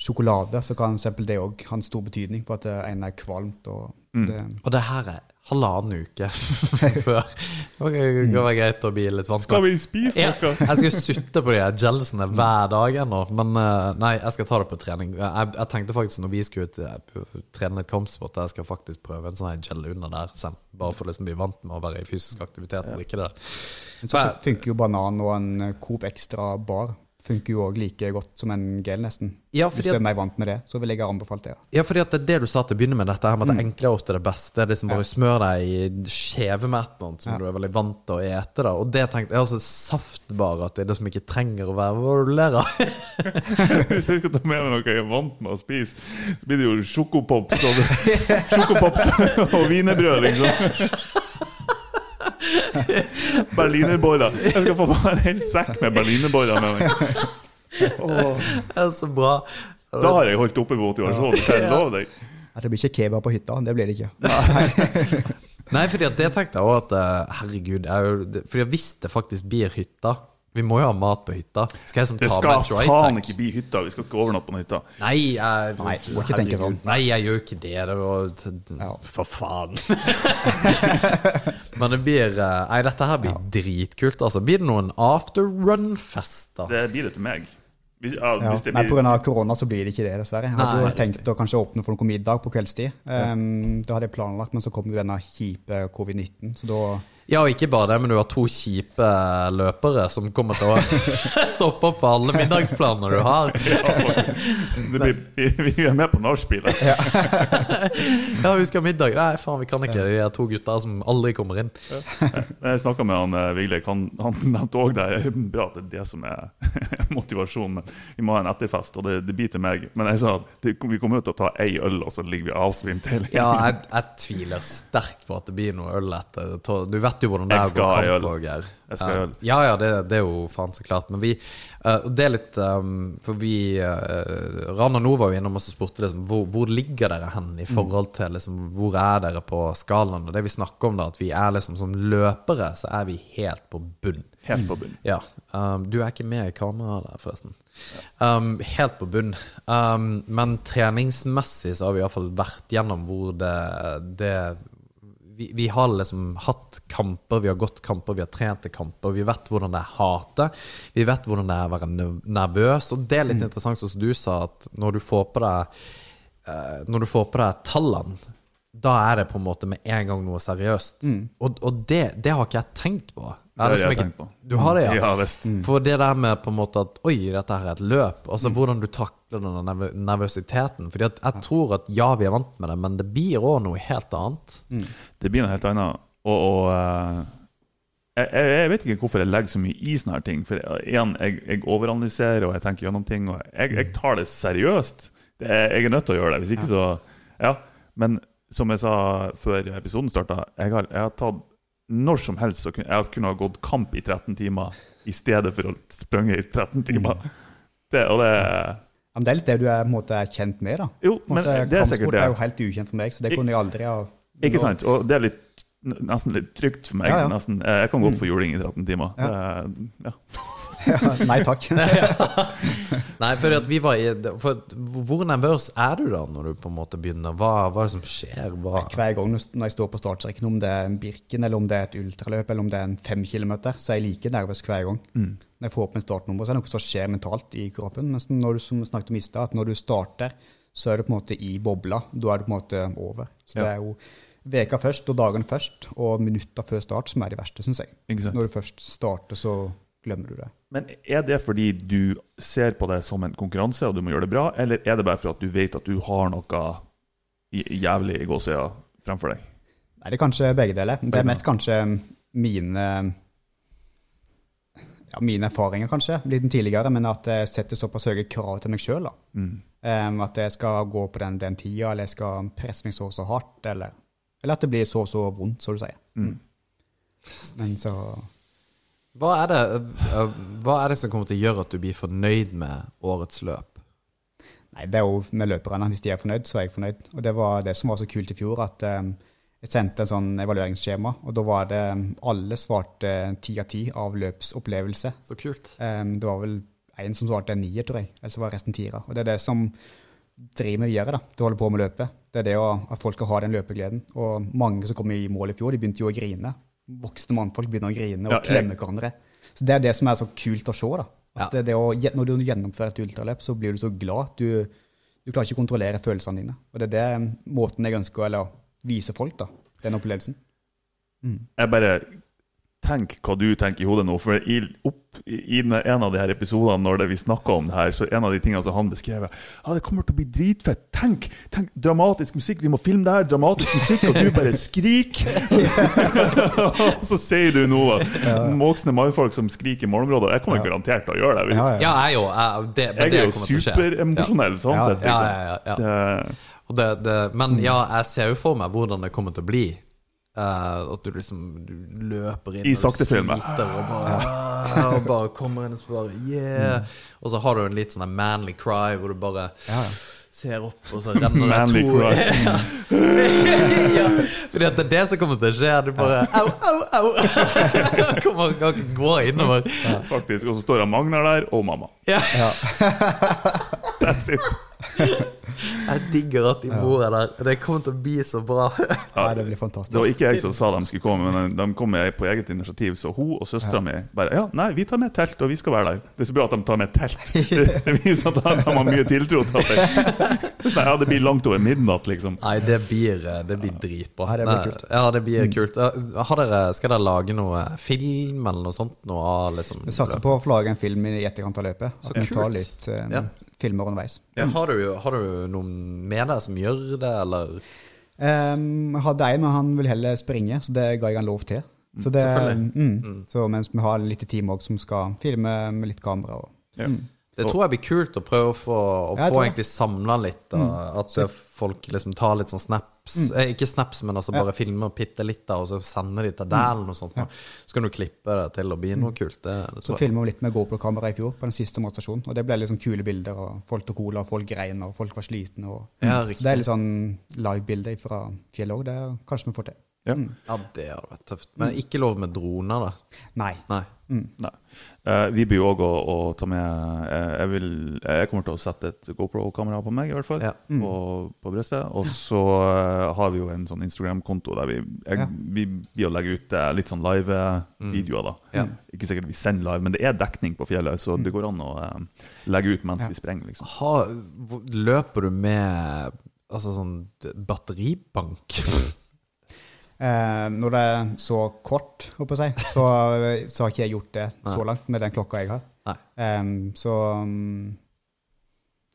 sjokolade, så kan eksempel det òg ha en stor betydning for at det ene er kvalmt. Og, mm. det, Og det her er halvannen uke før. Det kan være greit å bli litt vanskelig. Skal vi spise jeg, noe? jeg skal sutte på de gelsene hver dag ennå, men eh, nei, jeg skal ta det på trening. Jeg, jeg tenkte faktisk når vi skulle ut, eh, trene litt kampsport, jeg skal faktisk prøve en sånn gel under der sen. Bare for å liksom bli vant med å være i fysisk aktivitet og drikke det. men så funker jo banan og en uh, Coop Extra bar funker jo òg like godt som en gel, nesten. Ja, Hvis du er mer vant med det, så vil jeg ha anbefalt det. ja, fordi at det er det du sa til å begynne med, dette her med at det enkle er ofte det beste. Det er liksom bare smør deg i skjeve med et eller annet som du er veldig vant til å ete. da Og det tenkte jeg også saftbar, at det er det som ikke trenger å være Hva er du av? Hvis jeg skal ta med meg noe jeg er vant med å spise, så blir det jo sjokopops og, sjokopops og wienerbrød, liksom. Berlinerboller. Jeg skal få meg en hel sekk med berlinerboller med meg. Oh. Det er så bra. da har jeg holdt oppe motivasjonen, det kan jeg love deg. Det blir ikke kebab på hytta, det blir det ikke. Nei, fordi at det tenkte jeg òg at eh, Herregud, jeg fordi hvis det faktisk blir hytta Vi må jo ha mat på hytta. Skal jeg som Det ta skal med faen ikke bli hytta. Vi skal ikke overnatte på den hytta. Nei, jeg, Nei, må ikke tenke sånn. Nei, jeg gjør ikke det. det var, Ja. For faen. Men det blir eh, Nei, dette her blir dritkult, altså. Blir det noen afterrun-fest, da? Det blir det til meg. Hvis, ja, Ja. hvis det Nei, Pga. korona så blir det ikke det, dessverre. Jeg hadde Nei, tenkt å kanskje åpne for noe middag på kveldstid. Um, det hadde jeg planlagt, men så kom jo denne kjipe covid-19, så da Ja, og ikke bare det, men du har to kjipe løpere som kommer til å stoppe opp for alle middagsplanene du har. Det blir, vi, er med på nachspielet. Ja, vi skal ha middag. Nei, faen, vi kan ikke. De to gutter som aldri kommer inn. Jeg snakka med han eh, Vigleik, han, han nevnte òg det. Bra at det er det som er motivasjonen. Men vi må ha en etterfest, og det, det til meg. Men jeg sa at vi kommer ut og tar ei øl, og så ligger vi avsvimt hele Ja, jeg, jeg tviler sterkt på at det blir noe øl etter. Du vet jo hvordan det er å gå kamp Geir. Skal ha øl. Ja, ja, det, det er jo faen så klart. Men vi uh, Det er litt um, For vi uh, Rana nå var jo innom oss og spurte liksom, hvor, hvor ligger dere hen i forhold til liksom, Hvor er dere på skalaen? Og det vi snakker om, da, at vi er liksom som løpere, så er vi helt på bunn. Helt på bunn. Ja. Um, du er ikke med i kameraet der, forresten. Um, helt på bunn. Um, men treningsmessig så har vi iallfall vært gjennom hvor det, det vi, vi har liksom hatt kamper, vi har gått kamper, vi har trent til kamper. Vi vet hvordan det er å hate. Vi vet hvordan det er å være nervøs. Og det er litt interessant, sånn som du sa, at når du får på deg eh, Når du får på deg tallene, da er det på en måte med en gang noe seriøst. Og, og det, det har ikke jeg tenkt på. Det har liksom jeg har tenkt på. Du har det, ja? Ja visst. For det der med på en måte at Oi, dette her er et løp. Altså hvordan du takler den nerv nervøsiteten. Fordi at jeg tror at ja, vi er vant med det, men det blir òg noe helt annet. Det blir noe helt annet. Og, og eh, jeg, jeg vet ikke hvorfor jeg legger så mye i sånne her ting. For igjen, jeg, jeg overanalyserer og jeg tenker gjennom ting. Og jeg, jeg tar det seriøst. Det er, jeg er nødt til å gjøre det. Hvis ikke så Ja. Men som jeg sa før episoden starta, jeg har, jeg har tatt når som helst så kunne jeg kunne ha gått kamp i 13 timer i stedet for å sprunge i 13 timer. Det, og det men det er litt det du er, måte, kjent med, da. Jo, men måte, det er sikkert kampsport er jo helt ukjent for meg, så det kunne jeg aldri ha Ikke sant? Og det er litt, nesten litt trygt for meg. Ja, ja. Nesten. Jeg kan godt få juling i 13 timer. Ja. Det, ja. Nei takk. Nei, for at vi var i for, Hvor nervøs er du da når du på en måte begynner? Hva, hva er det som skjer? Hva Hver gang når jeg står på startstreken, om det er en Birken, eller om det er et ultraløp, eller om det er en fem kilometer, så er jeg like nervøs hver gang. Når jeg får opp en startnummer, så er det noe som skjer mentalt i kroppen. Mens når du som snakket om i stad, at når du starter, så er du på en måte i bobla. Da er du på en måte over. Så det er jo veka først og dagene først, og minutter før start som er de verste, syns jeg. Ikke? Når du først starter, så glemmer du det. Men er det fordi du ser på det som en konkurranse, og du må gjøre det bra, eller er det bare for at du vet at du har noe jævlig i gåsøya fremfor deg? Nei, det er kanskje begge deler. Det er mest kanskje mine ja, mine erfaringer, kanskje, litt tidligere, men at jeg setter såpass høye krav til meg sjøl. Mm. at jeg skal gå på den, den tida, eller jeg skal presse meg så og så hardt, eller, eller at det blir så så vondt, som du sier. Mm. Men så Hva er, det, øh, hva er det som kommer til å gjøre at du blir fornøyd med årets løp? Nei, det er jo med løperne. Hvis de er fornøyd, så er jeg fornøyd. Og det var det som var så kult i fjor, at eh, jeg sendte en sånn evalueringsskjema, og da var det alle svarte ti av ti av løpsopplevelse. Så kult. Eh, Det var vel en som svarte en nier, tror jeg. Eller så var resten tiere. Og det er det som driver med videre da, til å holde på med løpet. Det er det å, at folk skal ha den løpegleden. Og mange som kom i mål i fjor, de begynte jo å grine. Voksne mannfolk begynner å grine og Ja, klemme hverandre. Så det er det som er så kult å se. da. At Ja. det, det å, når du gjennomfører et ultraløp, så blir du så glad. Du, du klarer ikke å kontrollere følelsene dine. Og det er det måten jeg ønsker eller, å vise folk, da. Den opplevelsen. Jeg bare Tenk hva du tenker i hodet nå. For i, opp, i en av de her episodene når det vi snakka om det her, så en av de tingene som han beskrev Ja, det kommer til å bli dritfett. Tenk! tenk Dramatisk musikk. Vi må filme det her. Dramatisk musikk, og du bare skriker! og så sier du noe. Voksne mannfolk som skriker i morgenområdet. Jeg kommer garantert til å gjøre det. Ja, ja. Ja, jeg er jo jeg, det, Jeg det er jo superemosjonell sånn sett. Ja, Liksom. ja, ja, ja. Det, Og det, det, men ja, jeg ser jo for meg hvordan det kommer til å bli. Eh, at du liksom du løper inn I du sliter og bare, og bare kommer inn og så bare Yeah! Og så har du en litt sånn manly cry hvor du bare ser opp, og så renner det to ja, Fordi at det er det som kommer til å skje. Du bare Au, au, au! kommer, kan ikke gå innover. faktisk. Og så står han Magnar der, og mamma. Ja. That's it. Jeg digger at de bor der. Det kommer til å bli så bra. Ja, det blir fantastisk. Det var ikke jeg som sa de skulle komme, men de kom med på eget initiativ. Så hun og søstera mi bare Ja, nei, vi tar med telt, og vi skal være der. Det er så bra at de tar med telt. Det viser at de har mye tiltro til at det, Nei, ja, det blir langt over midnatt, liksom. Nei, det blir, det blir dritbra. Ja, det blir kult. Ja, det blir kult. Har dere, skal dere lage noe film eller noe sånt? Noe liksom Vi satser på å få lage en film i etterkant av løpet. At vi tar kult. litt um, Ja. Filmer underveis. Ja, har, du, har du noen med deg som gjør det, eller? Um, jeg hadde en, men han vil heller springe, så det ga jeg han lov til. Så det, Selvfølgelig. mm, Så mens vi har litt team òg som skal filme med litt kamera. Og, Ja. Det tror jeg blir kult å prøve å få, å få egentlig samla litt. Da. At eh, folk liksom tar litt sånn snaps. Eh, ikke snaps, men altså bare filmer bitte litt, da, og så sender de til deg og noe sånt. Så kan du klippe det til å bli noe kult. Det, det så filma vi litt med GoPro-kamera i fjor på den siste motstasjonen. Og det ble liksom kule bilder, og folk tok cola, folk grein, og folk var slitne. Og, Ja, så det er litt sånn live-bilder fra fjellet òg. Det kanskje vi får til. Ja. Ja, det hadde vært tøft. Men ikke lov med droner, da. Nei. Nei. Nei. Eh, vi blir jo òg å, å ta med eh, jeg, vil, jeg kommer til å sette et GoPro-kamera på meg, i hvert fall. Ja. På, på brystet. Og så eh, har vi jo en sånn Instagram-konto der vi, jeg, Ja. vi blir å legge ut eh, litt sånn live-videoer. da Ja. Ikke sikkert vi sender live, men det er dekning på fjellet, så det går an å eh, legge ut mens vi sprenger. liksom Ha, løper du med altså sånn batteribank? Eh, når det er så kort, håper jeg, så, så har ikke jeg gjort det så langt med den klokka jeg har. Eh, så mm,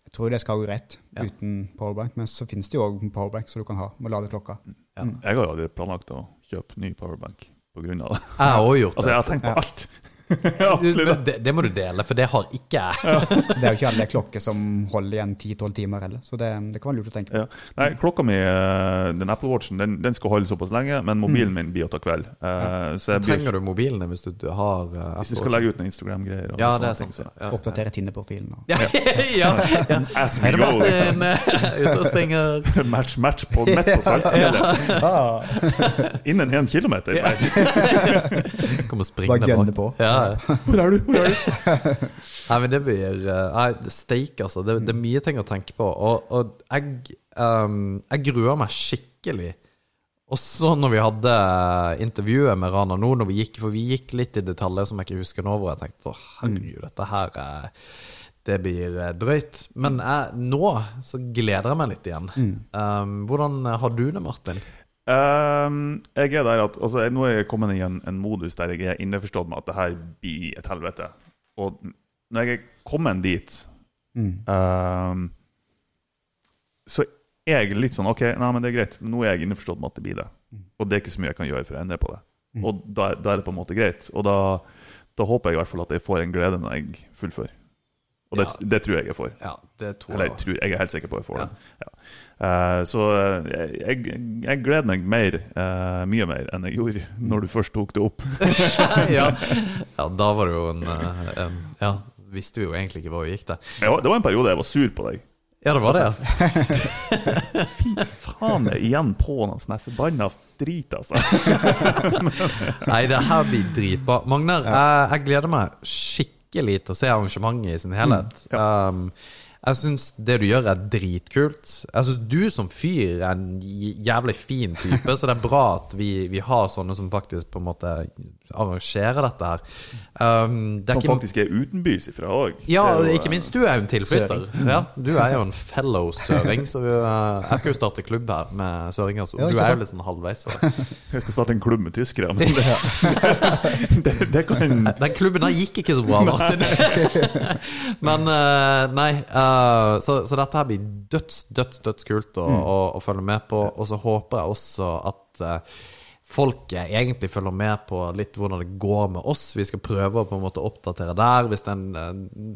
jeg tror det skal gå greit Ja. uten powerbank. Men så finnes det jo òg powerbank som du kan ha med å lade klokka. Ja. Jeg har jo aldri planlagt å kjøpe ny powerbank pga. det. Jeg har òg gjort det. Altså, jeg har tenkt på Ja. alt. Ja, absolutt. Men det, det må du dele, for det har ikke jeg. Så det er jo ikke alle klokker som holder igjen 10-12 timer heller. Så det, det kan være lurt å tenke på. Ja. Nei, klokka mi, eh, den Apple Watchen, den, den skal holde såpass lenge, men mobilen min blir å ta kveld. Ja. Så jeg blir, Trenger du mobilen hvis du har uh, hvis du skal legge ut noen Instagram-greier Ja, det er sant. så- Ja. Oppdatere Tinder-profilen. Ja, ja. As we go, liksom. Ute og springer. Match, match på, midt på Saltfjellet. Innen én kilometer. Kommer springende på. Ja. Hvor er du? Hvor er du? Nei, men det blir eh, Nei, steik, altså. Det, det er mye ting å tenke på. Og, og jeg, um, jeg gruer meg skikkelig. Også når vi hadde intervjuet med Rana nå, når vi gikk, for vi gikk litt i detaljer som jeg ikke husker nå, hvor jeg tenkte å herregud, dette her er det blir eh, drøyt. Men jeg, nå så gleder jeg meg litt igjen. Um, hvordan har du det, Martin? Ehm, jeg er der at altså, jeg- Nå er jeg kommet i en, en modus der jeg er innforstått med at det her blir et helvete. Og når jeg er kommet dit, ehm, så er jeg litt sånn OK, nei, men det er greit. Men Nå er jeg innforstått med at det blir det. Og det er ikke så mye jeg kan gjøre for å endre på det. Og da, da er det på en måte greit. Og da, da håper jeg i hvert fall at jeg får en glede når jeg fullfører. Og det, Ja. det tror jeg jeg får. Ja, det tror Eller jeg jeg, tror, jeg er helt sikker på jeg får det. Ja. Uh, så eh, jeg, jeg gleder meg mer, uh, mye mer, enn jeg gjorde når du først tok det opp. ja. ja, da var det jo en, en Ja, visste vi jo egentlig ikke hvor vi gikk til. Ja, det var en periode jeg var sur på deg. Ja, det var det. Fy Faen, jeg er igjen på noen sånn forbanna drit, altså. Nei, det her blir dritbra. Magnar, jeg, jeg gleder meg skikkelig til å se arrangementet i sin helhet. Um, jeg syns det du gjør, er dritkult. Jeg syns du som fyr er en jævlig fin type, så det er bra at vi, vi har sånne som faktisk på en måte arrangerer dette her. Um, det er Som ikke faktisk er utenbys ifra òg. Ja, ikke minst du er jo en tilflytter. Ja, du er jo en fellow søring, så vi, uh, jeg skal jo starte klubb her med søringer. Så Ja, du er jo litt sånn halvveis. Så. Jeg skal starte en klubb med tyskere. Men det, det, det kan Den klubben der gikk ikke så bra, Martin. Men uh, nei, uh, så, så dette her blir døds, døds, dødskult å, å, å følge med på. Og så håper jeg også at eh, folk eh, egentlig følger med på litt hvordan det går med oss. Vi skal prøve å på en måte oppdatere der. Den, eh,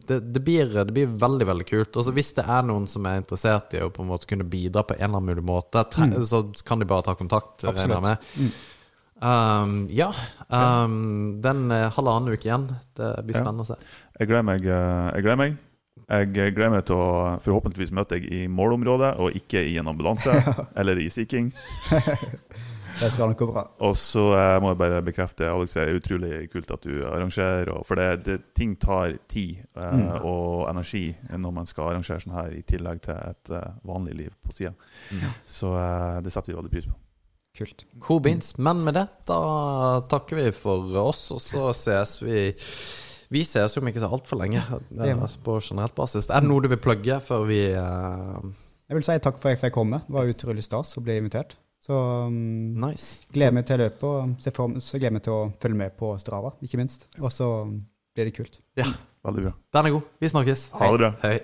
det, det, blir, det blir veldig veldig kult. Og hvis det er noen som er interessert i å på en måte kunne bidra på en eller annen mulig måte, tre, så kan de bare ta kontakt. Absolutt. med. Um, ja. Um, den er halvannen uke igjen. Det blir Ja. spennende å se. Jeg gleder meg. eh, Jeg gleder meg. Jeg gleder meg til å forhåpentligvis møte deg i målområdet, og ikke i en ambulanse eller i Sea King. Det skal nok gå bra. Og så eh, må jeg bare bekrefte, Alex, det er utrolig kult at du arrangerer. Og, for det, det, ting tar tid eh, Mm. og energi når man skal arrangere sånn her, i tillegg til et eh, vanlig liv på sida. Så eh, det setter vi veldig pris på. Kult. Cool beans. Men med det, da takker vi for oss, og så ses vi Vi ses jo om ikke så altfor lenge, altså på generelt basis. Er det noe du vil plugge før vi uh... Jeg vil si takk for at jeg fikk komme. Det var utrolig stas å bli invitert. Så um, Nice. gleder meg til løpet, og ser så gleder jeg meg til å følge med på Strava, ikke minst. Og så blir det kult. Ja, Veldig bra. den er god. Vi snakkes. Ha det bra. Hei.